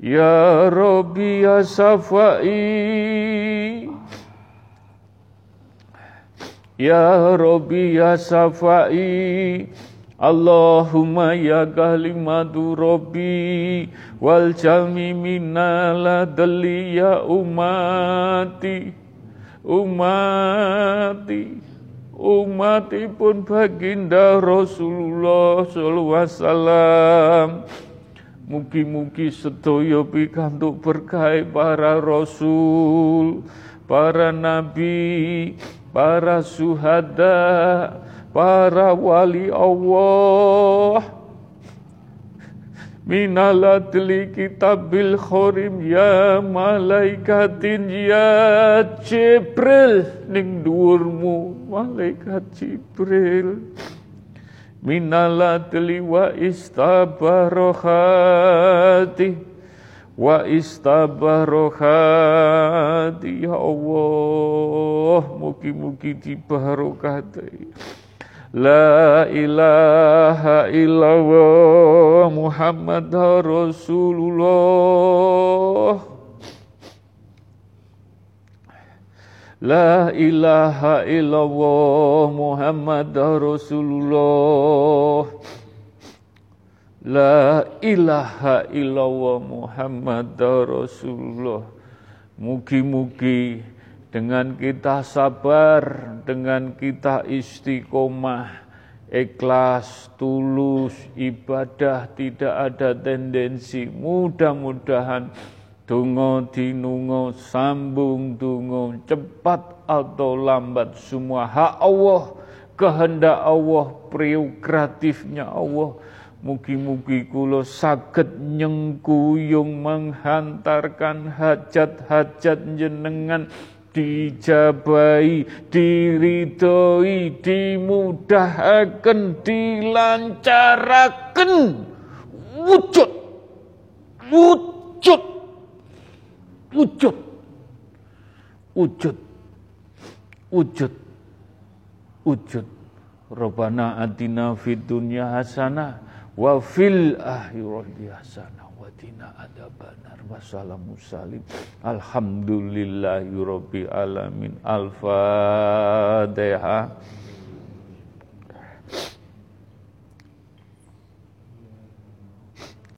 Ya Rabbi ya Safai Ya Rabbi ya Safai Allahumma ya kalimatu Rabbi. Wal jami minala dali ya umati. Umati. Umatipun baginda Rasulullah sallallahu alaihi wasallam. Mugi-mugi sedaya pikantuk berkah para rasul, para nabi, para suhada, para wali Allah. Minaladli kitabil khorim ya malaikatin ya Jibril. Ning dhuwurmu malaikat Jibril. Minaladli wa istabarohati wa istabarohati ya Allah. Mugi-mugi dibarokati La ilaha illallah Muhammad Rasulullah. La ilaha illallah Muhammad Rasulullah La ilaha illallah Muhammad Rasulullah Mugi-mugi dengan kita sabar, dengan kita istiqomah, ikhlas, tulus, ibadah, tidak ada tendensi. Mudah-mudahan dungo dinungo sambung dungo cepat atau lambat semua hak Allah, kehendak Allah, prerogatifnya Allah. Mugi-mugi kulo saged nyengkuyung menghantarkan hajat-hajat jenengan dijabai, diridhoi, dimudahkan, dilancaraken. Wujud wujud wujud wujud wujud wujud. Rabbana atina fid dunya hasanah wa fil akhirati hasanah wa qina adzabannar wassalamu salim. Alhamdulillahi alamin. Al-fatihah